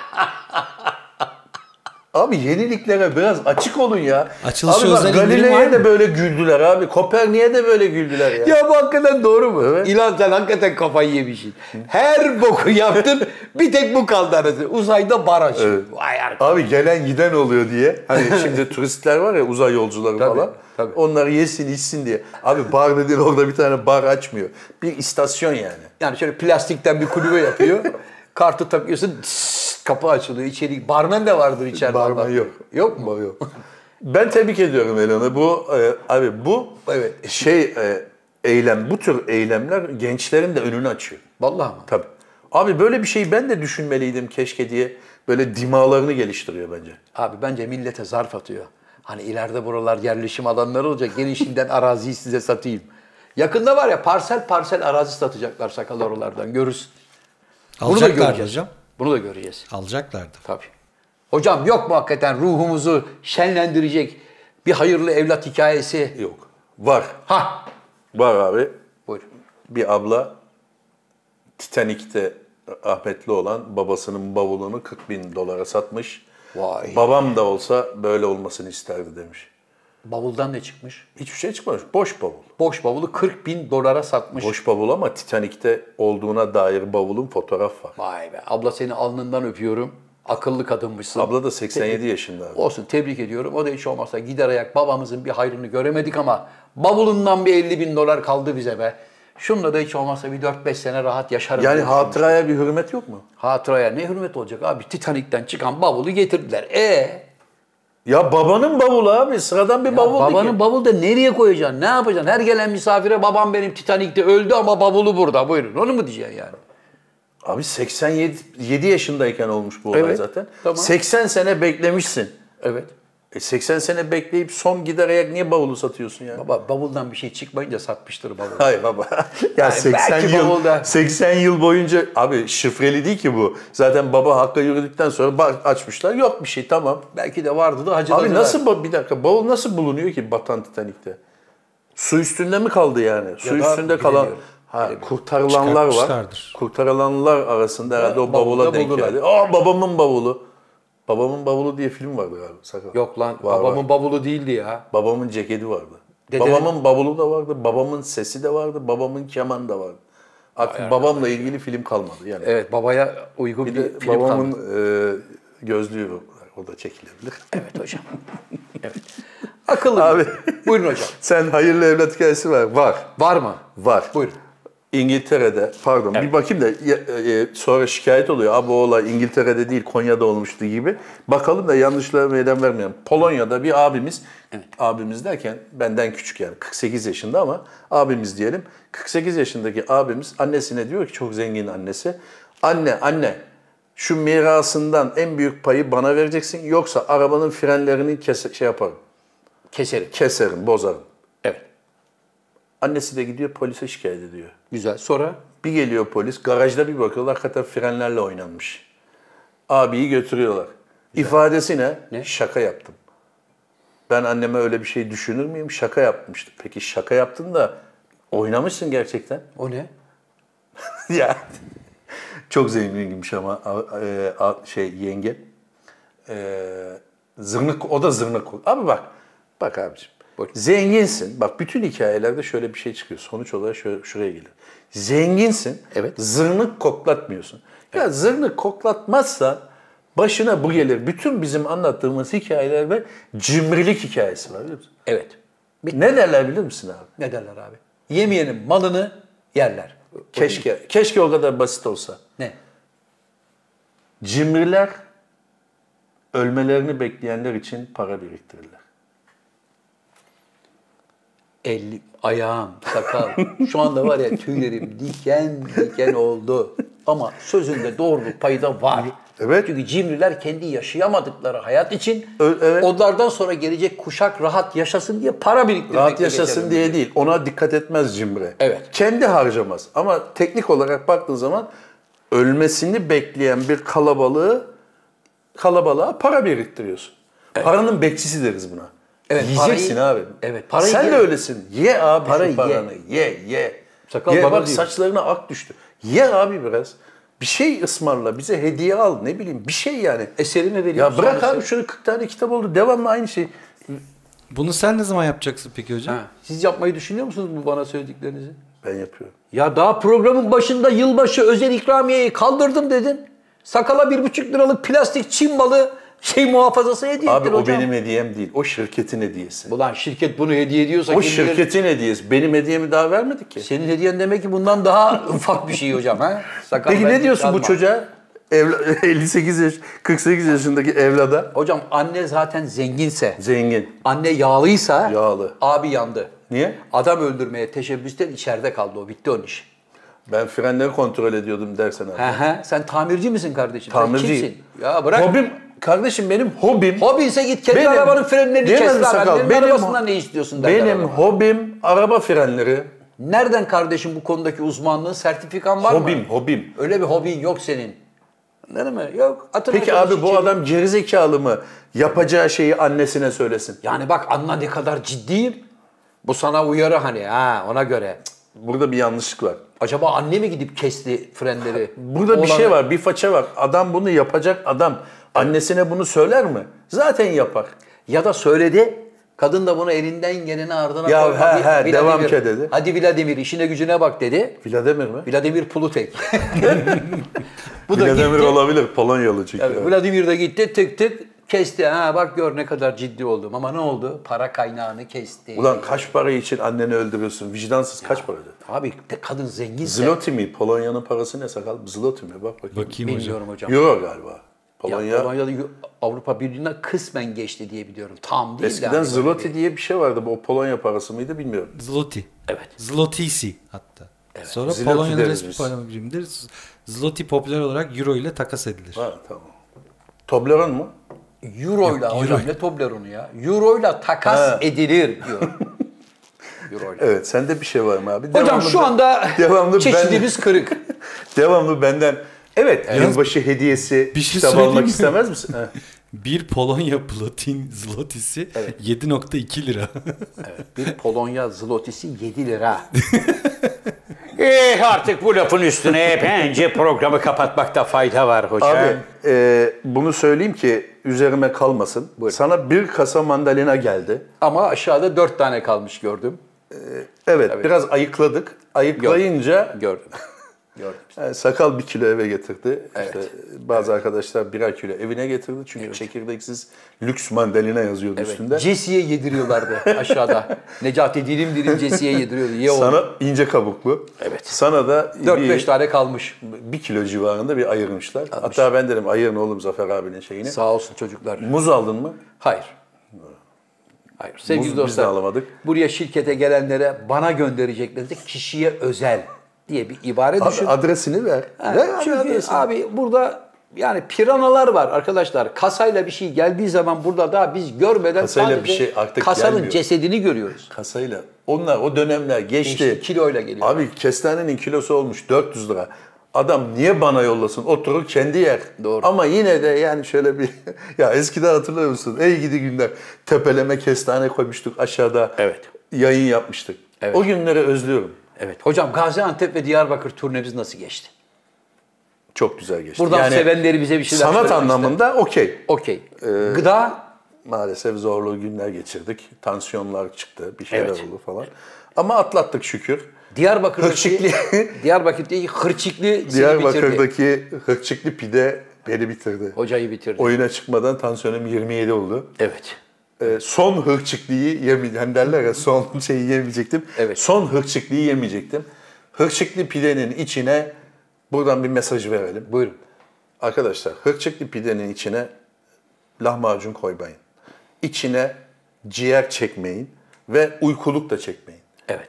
Abi yeniliklere biraz açık olun ya. Açılışı abi bak, Galileo'ya da böyle güldüler abi. Kopernik'e de böyle güldüler ya. Ya bu hakikaten doğru mu? Evet. İlan sen hakikaten kafayı yemişsin. Her boku yaptın bir tek bu kaldı arası. Uzayda baraj. Evet. Vay arkadaş. Abi gelen giden oluyor diye. Hani şimdi turistler var ya uzay yolcuları Tabii, falan. tabii. Onlar yesin içsin diye. Abi bar dediğin orada bir tane bar açmıyor. Bir istasyon yani. Yani şöyle plastikten bir kulübe yapıyor. Kartı takıyorsun tıs, kapı açılıyor. İçeri barmen de vardır içeride. Barmen yok. Yok mu? Yok. Ben tebrik ediyorum Elon'u. Bu e, abi bu Evet. şey e, eylem bu tür eylemler gençlerin de önünü açıyor. Vallahi mı? Tabii. Abi böyle bir şeyi ben de düşünmeliydim keşke diye böyle dimalarını geliştiriyor bence. Abi bence millete zarf atıyor. Hani ileride buralar yerleşim alanları olacak. Gelin şimdiden araziyi size satayım. Yakında var ya parsel parsel arazi satacaklar sakal oralardan görürsün. Bunu da Alacaklar göreceğiz. hocam. Bunu da göreceğiz. Alacaklardı. Tabii. Hocam yok mu hakikaten ruhumuzu şenlendirecek bir hayırlı evlat hikayesi? Yok. Var. Ha. Var abi. Buyur. Bir abla Titanik'te rahmetli olan babasının bavulunu 40 bin dolara satmış. Vay. Babam da olsa böyle olmasını isterdi demiş. Bavuldan ne çıkmış? Hiçbir şey çıkmamış. Boş bavul. Boş bavulu 40 bin dolara satmış. Boş bavul ama Titanik'te olduğuna dair bavulun fotoğraf var. Vay be. Abla seni alnından öpüyorum. Akıllı kadınmışsın. Abla da 87 yaşında. abi. Olsun tebrik ediyorum. O da hiç olmazsa gider ayak babamızın bir hayrını göremedik ama bavulundan bir 50 bin dolar kaldı bize be. Şunla da hiç olmazsa bir 4-5 sene rahat yaşarım. Yani hatıraya bir hürmet yok mu? Hatıraya ne hürmet olacak abi? Titanik'ten çıkan bavulu getirdiler. E Ya babanın bavulu abi. Sıradan bir bavul değil babanın ki. bavulu da nereye koyacaksın? Ne yapacaksın? Her gelen misafire babam benim Titanik'te öldü ama bavulu burada. Buyurun. Onu mu diyeceksin yani? Abi 87 7 yaşındayken olmuş bu olay Evet, zaten. tamam. 80 sene beklemişsin. Evet. E 80 sene bekleyip son gider ayak niye bavulu satıyorsun yani? Baba bavuldan bir şey çıkmayınca satmıştır bavulu. Hayır baba. ya Yani 80 belki yıl bavulda- 80 yıl boyunca abi şifreli değil ki bu. Zaten baba hakka yürüdükten sonra açmışlar. Yok bir şey tamam. Belki de vardı da hacıladılar. Abi nasıl ba- bir dakika bavul nasıl bulunuyor ki batan Titanik'te? Su üstünde mi kaldı yani? Su da üstünde kalan ha, kurtarılanlar var. Kurtarılanlar arasında herhalde o bavula denk geldi. Aa babamın bavulu. Babamın bavulu diye film vardı galiba. Sakal. Yok lan Var, babamın var. bavulu değildi ya. Babamın ceketi vardı. Dede- Babamın bavulu da vardı, babamın sesi de vardı, babamın kemanı da vardı. Artık babamla ilgili film kalmadı yani. Evet babaya uygun bir, Bir de film babamın kaldı. e, gözlüğü var. O da çekilebilir. Evet hocam. evet. Akıllı. Abi. Buyurun hocam. Sen hayırlı evlat hikayesi var. Var. Var mı? Var. Buyurun. İngiltere'de, pardon bir bakayım da e, e, sonra şikayet oluyor. Abi olay İngiltere'de değil Konya'da olmuştu gibi. Bakalım da yanlışlığa meydan vermeyelim. Polonya'da bir abimiz, abimiz derken benden küçük yani 48 yaşında ama abimiz diyelim. 48 yaşındaki abimiz annesine diyor ki çok zengin annesi. Anne, anne şu mirasından en büyük payı bana vereceksin yoksa arabanın frenlerini kese, şey yaparım. Keserim. Keserim, bozarım. Annesi de gidiyor polise şikayet ediyor. Güzel. Sonra? Bir geliyor polis, garajda bir bakıyorlar hakikaten frenlerle oynanmış. Abiyi götürüyorlar. İfadesi ne? Ne? Şaka yaptım. Ben anneme öyle bir şey düşünür müyüm? Şaka yapmıştım. Peki şaka yaptın da oynamışsın gerçekten. O ne? ya çok zenginmiş ama e, şey yenge. E, zırnık o da zırnık. Abi bak. Bak abiciğim. Zenginsin. Bak bütün hikayelerde şöyle bir şey çıkıyor. Sonuç olarak şöyle, şuraya gelir. Zenginsin. Evet. Zırnık koklatmıyorsun. Ya zırnık koklatmazsan başına bu gelir. Bütün bizim anlattığımız hikayelerde cimrilik hikayesi var biliyor musun? Evet. Ne derler bilir misin abi? Ne derler abi? Yemeyenin malını yerler. Keşke, keşke o kadar basit olsa. Ne? Cimriler ölmelerini bekleyenler için para biriktirirler. Elli, ayağım, sakal. Şu anda var ya tüylerim diken diken oldu. Ama sözünde doğruluk payı da var. Evet. Çünkü cimriler kendi yaşayamadıkları hayat için evet. onlardan sonra gelecek kuşak rahat yaşasın diye para biriktirmekle Rahat yaşasın diye değil. Ona dikkat etmez cimri. Evet. Kendi harcamaz. Ama teknik olarak baktığın zaman ölmesini bekleyen bir kalabalığı kalabalığa para biriktiriyorsun. Paranın bekçisi deriz buna. Evet, Yiyeceksin parayı- abi. evet, parayı Sen ye. de öylesin. Ye abi Parayı şu paranı. Ye, ye. Sakal ye. bana Bak diyor. saçlarına ak düştü. Ye abi biraz. Bir şey ısmarla, bize hediye al, ne bileyim bir şey yani. Eserimi veriyorum. Ya bırak abi şunu 40 tane kitap oldu. Devamlı aynı şey. Bunu sen ne zaman yapacaksın peki hocam? Ha, Siz yapmayı düşünüyor musunuz bu bana söylediklerinizi? Ben yapıyorum. Ya daha programın başında yılbaşı özel ikramiyeyi kaldırdım dedin. Sakala bir buçuk liralık plastik Çin malı şey muhafazası hediye Abi o hocam. benim hediyem değil. O şirketin hediyesi. Ulan şirket bunu hediye ediyorsa O bilir- şirketin hediyesi. Benim hediyemi daha vermedik ki. Senin hediyen demek ki bundan daha ufak bir şey hocam ha? Sakal Peki ne diyorsun bu çocuğa? Evla, 58 yaş, 48 yaşındaki evlada. Hocam anne zaten zenginse, Zengin. anne yağlıysa Yağlı. abi yandı. Niye? Adam öldürmeye teşebbüsten içeride kaldı o. Bitti onun iş. Ben frenleri kontrol ediyordum dersen abi. He. Sen tamirci misin kardeşim? Sen Tamirciyim. kimsin? Ya bırak. Hobim, kardeşim benim hobim. Hobinse git kendi Benim- arabanın frenlerini kes lan. sakal? Annenin Benim- arabasından ne istiyorsun derler Benim adama. hobim araba frenleri. Nereden kardeşim bu konudaki uzmanlığın sertifikan var mı? Hobim, hobim. Öyle bir hobin yok senin. Anladın mı? Yok. Atın Peki abi bu içeri. adam gerizekalı mı? Yapacağı şeyi annesine söylesin. Yani bak anla ne kadar ciddiyim. Bu sana uyarı hani ha ona göre. Burada bir yanlışlık var. Acaba anne mi gidip kesti frenleri? Burada bir Oğlanı- şey var, bir faça var. Adam bunu yapacak adam annesine bunu söyler mi? Zaten yapar. Ya da söyledi. Kadın da bunu elinden geleni ardına Ya koy. he Hadi he, Vladimir, devam ke dedi. Hadi Vladimir işine gücüne bak dedi. Vladimir mi? Vladimir Plutek. bu da Vladimir gitti. olabilir, Polonyalı çünkü. Evet, Vladimir de gitti tık tık kesti. Ha bak gör ne kadar ciddi oldum. Ama ne oldu? Para kaynağını kesti. Ulan kaç para için anneni öldürüyorsun? Vicdansız kaç para? Abi de kadın zenginse. Zloty mi? Polonya'nın parası ne sakal? Zloty mi? Bak bakayım. Bakayım. Bilmiyorum hocam. Euro galiba. Ya, Polonya. Polonya'da Yo- Avrupa Birliği'ne kısmen geçti diye biliyorum. Tam değil de Eskiden hani Zloty diye bir şey vardı. Bu Polonya parası mıydı bilmiyorum. Zloty. Evet. Zlotisi hatta. Sonra Zloty Polonya'nın resmi para birimidir. Zloty popüler olarak euro ile takas edilir. Ha tamam. Toblerone mu? Euro'yla Yok, hocam euro. ne Toblerone'u ya? Euro'yla takas Ha. edilir diyor. Euro'yla. Evet sende bir şey var mı abi? Hocam Devamlı şu ben- anda devamlı çeşidimiz kırık. Devamlı benden evet, yılbaşı hediyesi Bir şey kitap söyleyeyim almak mi? istemez misin? Bir Polonya platin zlotisi 7.2 lira. Bir Polonya zlotisi 7 lira. Eh artık bu lafın üstüne bence programı kapatmakta fayda var hocam. Abi e, bunu söyleyeyim ki üzerime kalmasın. Sana bir kasa mandalina geldi. Ama aşağıda 4 tane kalmış gördüm. Evet, biraz ayıkladık. Ayıklayınca Gördüm. Gördüm. E, sakal bir kilo eve getirdi. İşte bazı arkadaşlar birer kilo evine getirdi. Çünkü çekirdeksiz lüks mandalina yazıyordu üstünde. Cesi'ye yediriyorlardı aşağıda. Necati dilim dilim Cesi'ye yediriyordu. Ye. Sana ince kabuklu. Evet. Sana da 4-5 bir, tane kalmış. bir kilo civarında bir ayırmışlar. Hatta ben dedim ayırın oğlum Zafer abinin şeyini. Sağ olsun çocuklar. Muz aldın mı? Hayır. Hayır. Sevgili Muz biz de dostlar. alamadık. Buraya şirkete gelenlere bana göndereceklerinizi kişiye özel diye bir ibare Abi düşün. adresini ver. Ha, Ver abi Çünkü adresini. abi burada yani piranalar var arkadaşlar. Kasayla bir şey geldiği zaman burada daha biz görmeden Kasayla sadece bir şey artık kasanın gelmiyor. cesedini görüyoruz. Kasayla. Onlar o dönemler geçti. Geçti, kiloyla geliyor. Abi kestanenin kilosu olmuş 400 lira. Adam niye bana yollasın? Oturur kendi yer. Doğru. Ama yine de yani şöyle bir... ya eskiden hatırlıyor musun? Ey gidi günler. Tepeleme kestane koymuştuk aşağıda. Evet. Yayın yapmıştık. Evet. O günleri özlüyorum. Evet. Hocam Gaziantep ve Diyarbakır turnemiz nasıl geçti? Çok güzel geçti. Buradan Yani sevenleri bize bir şeyler Sanat anlamında okey. Okey. Ee, Gıda Maalesef zorlu günler geçirdik. Tansiyonlar çıktı, bir şeyler Evet. oldu falan. Ama atlattık şükür. Diyarbakır'daki Hırçıklı- Diyarbakır'daki bitirdi. Diyarbakır'daki hırçıklı pide beni bitirdi. Hocayı bitirdi. Oyuna çıkmadan tansiyonum 27 oldu. Evet. Ee, son hırçıklıyı yemeyecektim. Hani derler ya son şeyi yemeyecektim. Evet. Son hırçıklıyı yemeyecektim. Hırçıklı pidenin içine buradan bir mesaj verelim. Buyurun. Arkadaşlar hırçıklı pidenin içine lahmacun koymayın. İçine ciğer çekmeyin ve uykuluk da çekmeyin. Evet.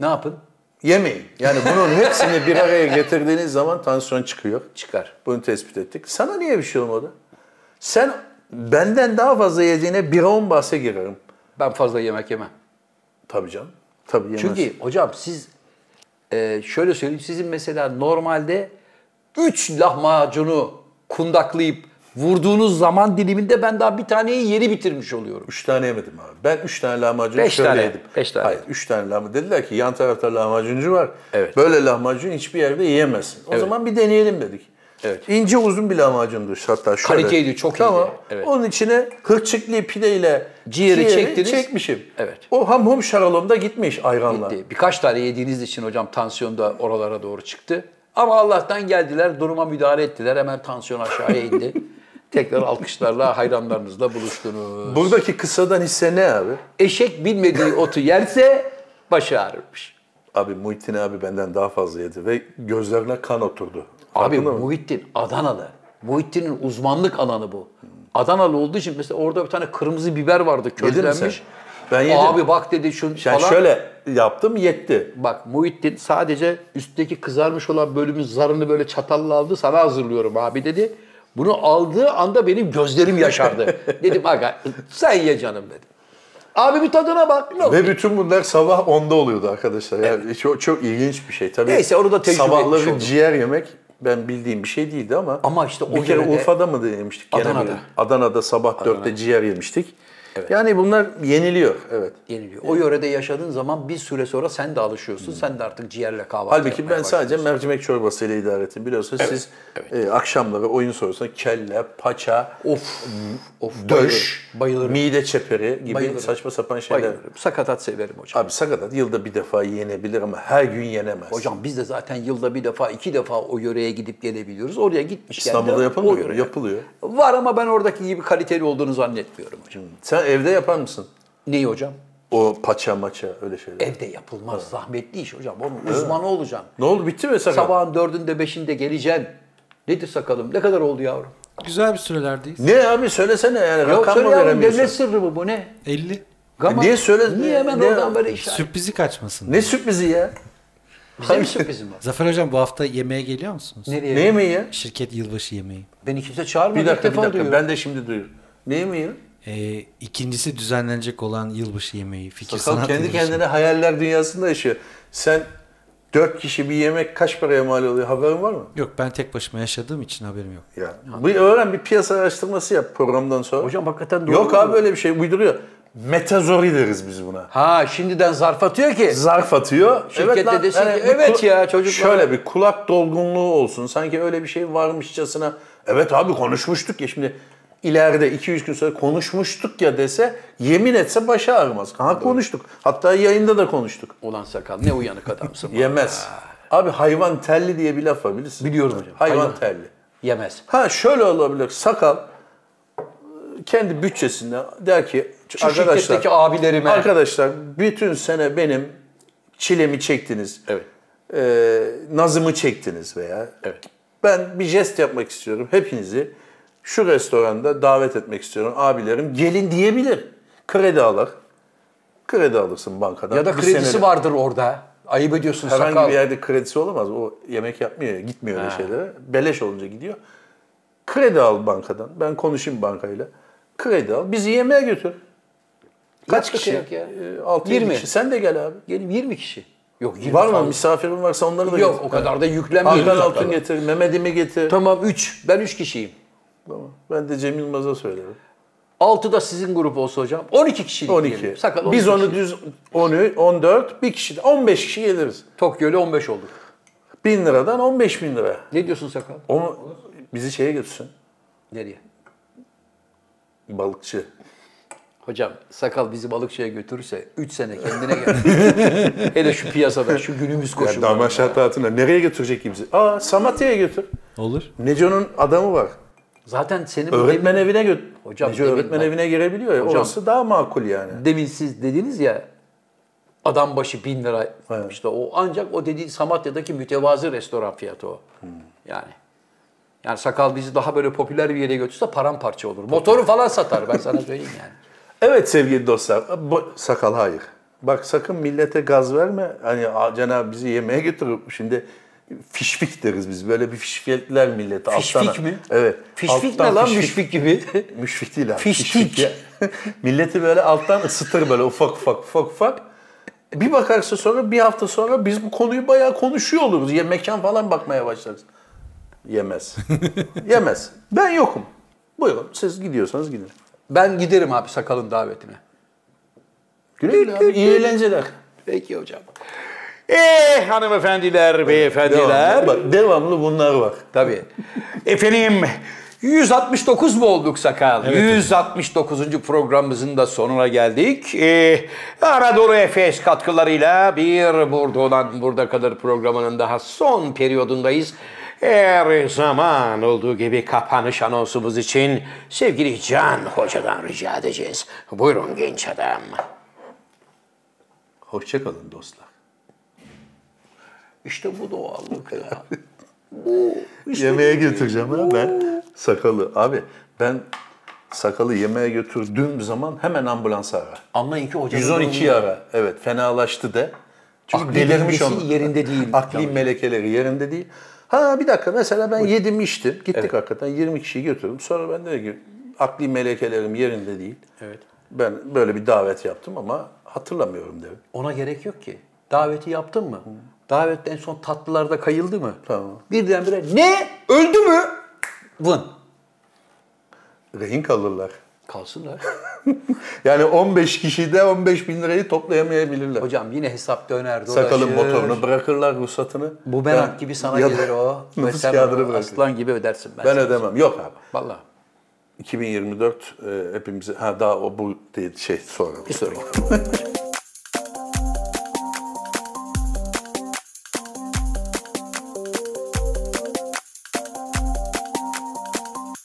Ne yapın? Yemeyin. Yani bunun hepsini bir araya getirdiğiniz zaman tansiyon çıkıyor. Çıkar. Bunu tespit ettik. Sana niye bir şey olmadı? Sen benden daha fazla yediğine bir on bahse girerim. Ben fazla yemek yemem. Tabii canım. Tabii yemez. Çünkü hocam siz e, şöyle söyleyeyim sizin mesela normalde 3 lahmacunu kundaklayıp vurduğunuz zaman diliminde ben daha bir taneyi yeni bitirmiş oluyorum. Üç tane yemedim abi. Ben üç tane lahmacun Beş şöyle tane, yedim. beş tane. Hayır üç tane lahmacun. Dediler ki yan tarafta lahmacuncu var. Evet. Böyle lahmacun hiçbir yerde yiyemezsin. O zaman bir deneyelim dedik. Evet. İnce uzun bir lahmacundu hatta şöyle. Kaliteydi, çok tamam. iyiydi. Evet. Onun içine hırçıklı pideyle Ciğeri çektiniz. çekmişim. Evet. O ham hum şaralımda gitmiş ayranla. Gitti. Birkaç tane yediğiniz için hocam tansiyon da oralara doğru çıktı. Ama Allah'tan geldiler, duruma müdahale ettiler. Hemen tansiyon aşağıya indi. Tekrar alkışlarla, hayranlarınızla buluştunuz. Buradaki kısadan hisse ne abi? Eşek bilmediği otu yerse başı ağrırmış. Abi Muhittin abi benden daha fazla yedi ve gözlerine kan oturdu. Abi Farkında mı? Muhittin Adanalı. Muhittin'in uzmanlık alanı bu. Adanalı olduğu için mesela orada bir tane kırmızı biber vardı közlenmiş. Ben yedim. Abi bak dedi şu Yani falan. şöyle yaptım yetti. Bak Muhittin sadece üstteki kızarmış olan bölümün zarını böyle çatalla aldı. Sana hazırlıyorum abi dedi. Bunu aldığı anda benim gözlerim yaşardı. dedim aga sen ye canım dedim. Abi bir tadına bak. Yok. Ve bütün bunlar sabah 10'da oluyordu arkadaşlar. Yani çok çok ilginç bir şey. Tabii Neyse, onu da tecrübe Sabahları ciğer yemek ben bildiğim bir şey değildi ama Ama işte o bir kere Urfa'da mı yemiştik? Gene Adana'da. Adana'da sabah 4'te ciğer yemiştik. Yani bunlar yeniliyor. Evet. yeniliyor. O yörede yaşadığın zaman bir süre sonra sen de alışıyorsun. Sen de artık ciğerle kahvaltı Halbuki ben sadece mercimek çorbasıyla idare ettim. Biliyorsunuz siz e, akşamları oyun sonrasında kelle, paça, Of, of döş, bayılırım. mide çeperi gibi Bayılırım. saçma sapan şeyler. Bayılırım. Sakatat severim hocam. Abi sakatat yılda bir defa yenebilir ama her gün yenemez. Hocam biz de zaten yılda bir defa, iki defa o yöreye gidip gelebiliyoruz. Oraya gitmişken İstanbul'da yapılmıyor Yapılıyor. Var ama ben oradaki gibi kaliteli olduğunu zannetmiyorum hocam. Sen evde yapar mısın? Neyi hocam? O paça maça öyle şeyler. Evde yapılmaz. Zahmetli iş hocam. Onun uzmanı olacaksın. Ne oldu bitti mi sakat? Sabahın dördünde beşinde geleceksin. Nedir sakalım? Ne kadar oldu yavrum? Güzel bir sürelerdeyiz. Ne abi söylesene yani Yok rakam söyle mı yavrum veremiyorsun? devlet sırrı mı bu ne? 50. Gama. niye söyle- Niye hemen ne- oradan böyle işler? Sürprizi kaçmasın. Ne sürprizi ya? Bize sürprizim var. Zafer Hocam bu hafta yemeğe geliyor musunuz? Nereye? Ne yemeği ya? Şirket yılbaşı yemeği. Beni kimse çağırmadı. Bir dakika bir dakika duyuyorum. ben de şimdi duyuyorum. Ne yemeği ya? Ee, ikincisi düzenlenecek olan yılbaşı yemeği. Fikir Sakal sanat kendi yılbaşı. kendine hayaller dünyasında yaşıyor. Sen dört kişi bir yemek kaç paraya mal oluyor haberin var mı? Yok ben tek başıma yaşadığım için haberim yok. Ya. Bir öğren bir piyasa araştırması yap programdan sonra. Hocam hakikaten doğru. Yok mu? abi öyle bir şey uyduruyor. Metazori deriz biz buna. Ha şimdiden zarf atıyor ki. zarf atıyor. Şirkette lan, desin ki, bir evet ya çocuklar- Şöyle bir kulak dolgunluğu olsun. Sanki öyle bir şey varmışçasına. Evet abi konuşmuştuk ya şimdi ileride 2-3 gün sonra konuşmuştuk ya dese yemin etse başı ağrımaz. Ha konuştuk. Hatta yayında da konuştuk. Ulan sakal ne uyanık adamsın. Yemez. Abi hayvan telli diye bir laf var bilirsin. Biliyorum hocam. Hayvan, Hayvan. telli. Yemez. Ha şöyle olabilir. Sakal kendi bütçesinden der ki Şu arkadaşlar abilerime. Arkadaşlar bütün sene benim çilemi çektiniz. Evet. Ee, nazımı çektiniz veya. Evet. Ben bir jest yapmak istiyorum. Hepinizi şu restoranda davet etmek istiyorum. Abilerim gelin diyebilir. Kredi alır. Kredi alırsın bankadan. Ya da Bir kredisi senede- vardır orada. Ayıp ediyorsun Herhangi sakal. bir yerde kredisi olamaz. O yemek yapmıyor, gitmiyor öyle şeylere. Beleş olunca gidiyor. Kredi al bankadan. Ben konuşayım bankayla. Kredi al. Bizi yemeğe götür. Kaç Yaptık kişi? ya. Ee, altı, 20. yedi kişi. Sen de gel abi. Gelin 20 kişi. Yok 20 Var mı? fazla. Misafirin varsa onları da Yok getir. o kadar da yüklenmeyelim. Hakan. Altun getir, Mehmet'imi getir. Tamam 3. Ben 3 kişiyim. Tamam. Ben de Cem Yılmaz'a söylerim. 6 da sizin grup olsa hocam. 12 kişilik 12. diyelim. Sakal Biz 12 onu kişi. düz 10'ü 14, bir kişi de 15 kişi geliriz. Tokyo'yla 15 olduk. 1000 liradan 15 bin lira. Ne diyorsun sakal? Onu bizi şeye götürsün. Nereye? Balıkçı. Hocam sakal bizi balıkçıya götürürse 3 sene kendine gel. Hele şu piyasada şu günümüz Ya koşullarında. damat şartlatına nereye götürecek ki bizi? Aa Samatya'ya götür. Olur. Neco'nun adamı var. Zaten senin Öğretmen evine götür. Hocam demin öğretmen bak- evine girebiliyor ya. Hocam- Orası daha makul yani. demin siz dediniz ya adam başı bin lira Evet. işte o ancak o dediğin Samatya'daki mütevazı restoran fiyatı o. Hmm. Yani yani sakal bizi daha böyle popüler bir yere götürse paramparça olur. Motoru falan satar ben sana söyleyeyim yani. Evet sevgili dostlar. Bu, sakal hayır. Bak sakın millete gaz verme. Hani "Aa, Cenab bizi yemeğe götürüp şimdi fişfik deriz biz. Böyle bir fişfikler millete. Fişfik alttan- mi? Evet. Fişfik ne Alttan lan fişfik- müşfik gibi? Müşfik değil abi. Fiştik. ya. Milleti böyle alttan ısıtır böyle ufak ufak ufak ufak. Bir bakarsın sonra bir hafta sonra biz bu konuyu bayağı konuşuyor oluruz. Ya mekan falan bakmaya başlarız. Yemez. Yemez. Ben yokum. Buyurun siz gidiyorsanız gidin. Ben giderim abi sakalın davetine. Güle güle abi. İyi eğlenceler. Peki hocam. Eh hanımefendiler, beyefendiler. Devamlı, bak, devamlı bunlar var. Tabii. Efendim 169 mu olduk sakal? 169. programımızın da sonuna geldik. Ee, Anadolu Efes katkılarıyla bir Burada Olan Burada Kalır programının daha son periyodundayız. Her zaman olduğu gibi kapanış anonsumuz için sevgili Can Hoca'dan rica edeceğiz. Buyurun genç adam. Hoşçakalın dostlar. İşte bu doğallık ya. yemeğe götüreceğim ha ben. Sakalı. Abi ben sakalı yemeğe götürdüğüm zaman hemen ambulansı ara. Anlayın ki hocam. 112 ara. Evet fenalaştı de. Çünkü Akli delirmiş dengesi onu. yerinde değil. Akli melekeleri yerinde değil. Ha bir dakika mesela ben yedim içtim. Gittik hakikaten 20 kişiyi götürdüm. Sonra ben dedim ki akli melekelerim yerinde değil. Evet. Ben böyle bir davet yaptım ama hatırlamıyorum dedim. Ona gerek yok ki. Daveti yaptın mı? Davette en son tatlılarda kayıldı mı? Tamam. Birdenbire ne? Öldü mü? Vın. Rehin kalırlar. Kalsınlar. Yani 15 kişide 15 bin lirayı toplayamayabilirler. Hocam yine hesap döner dolaşır. Sakalın motorunu bırakırlar ruhsatını. Bu merak gibi sana Ya- gelir o. Nüfus kağıdını bırakır. aslan gibi ödersin ben. Ben sana. ödemem. Yok abi. Vallahi. 2024 e, hepimize ha daha o bu değil şey sonra. Bir sorun.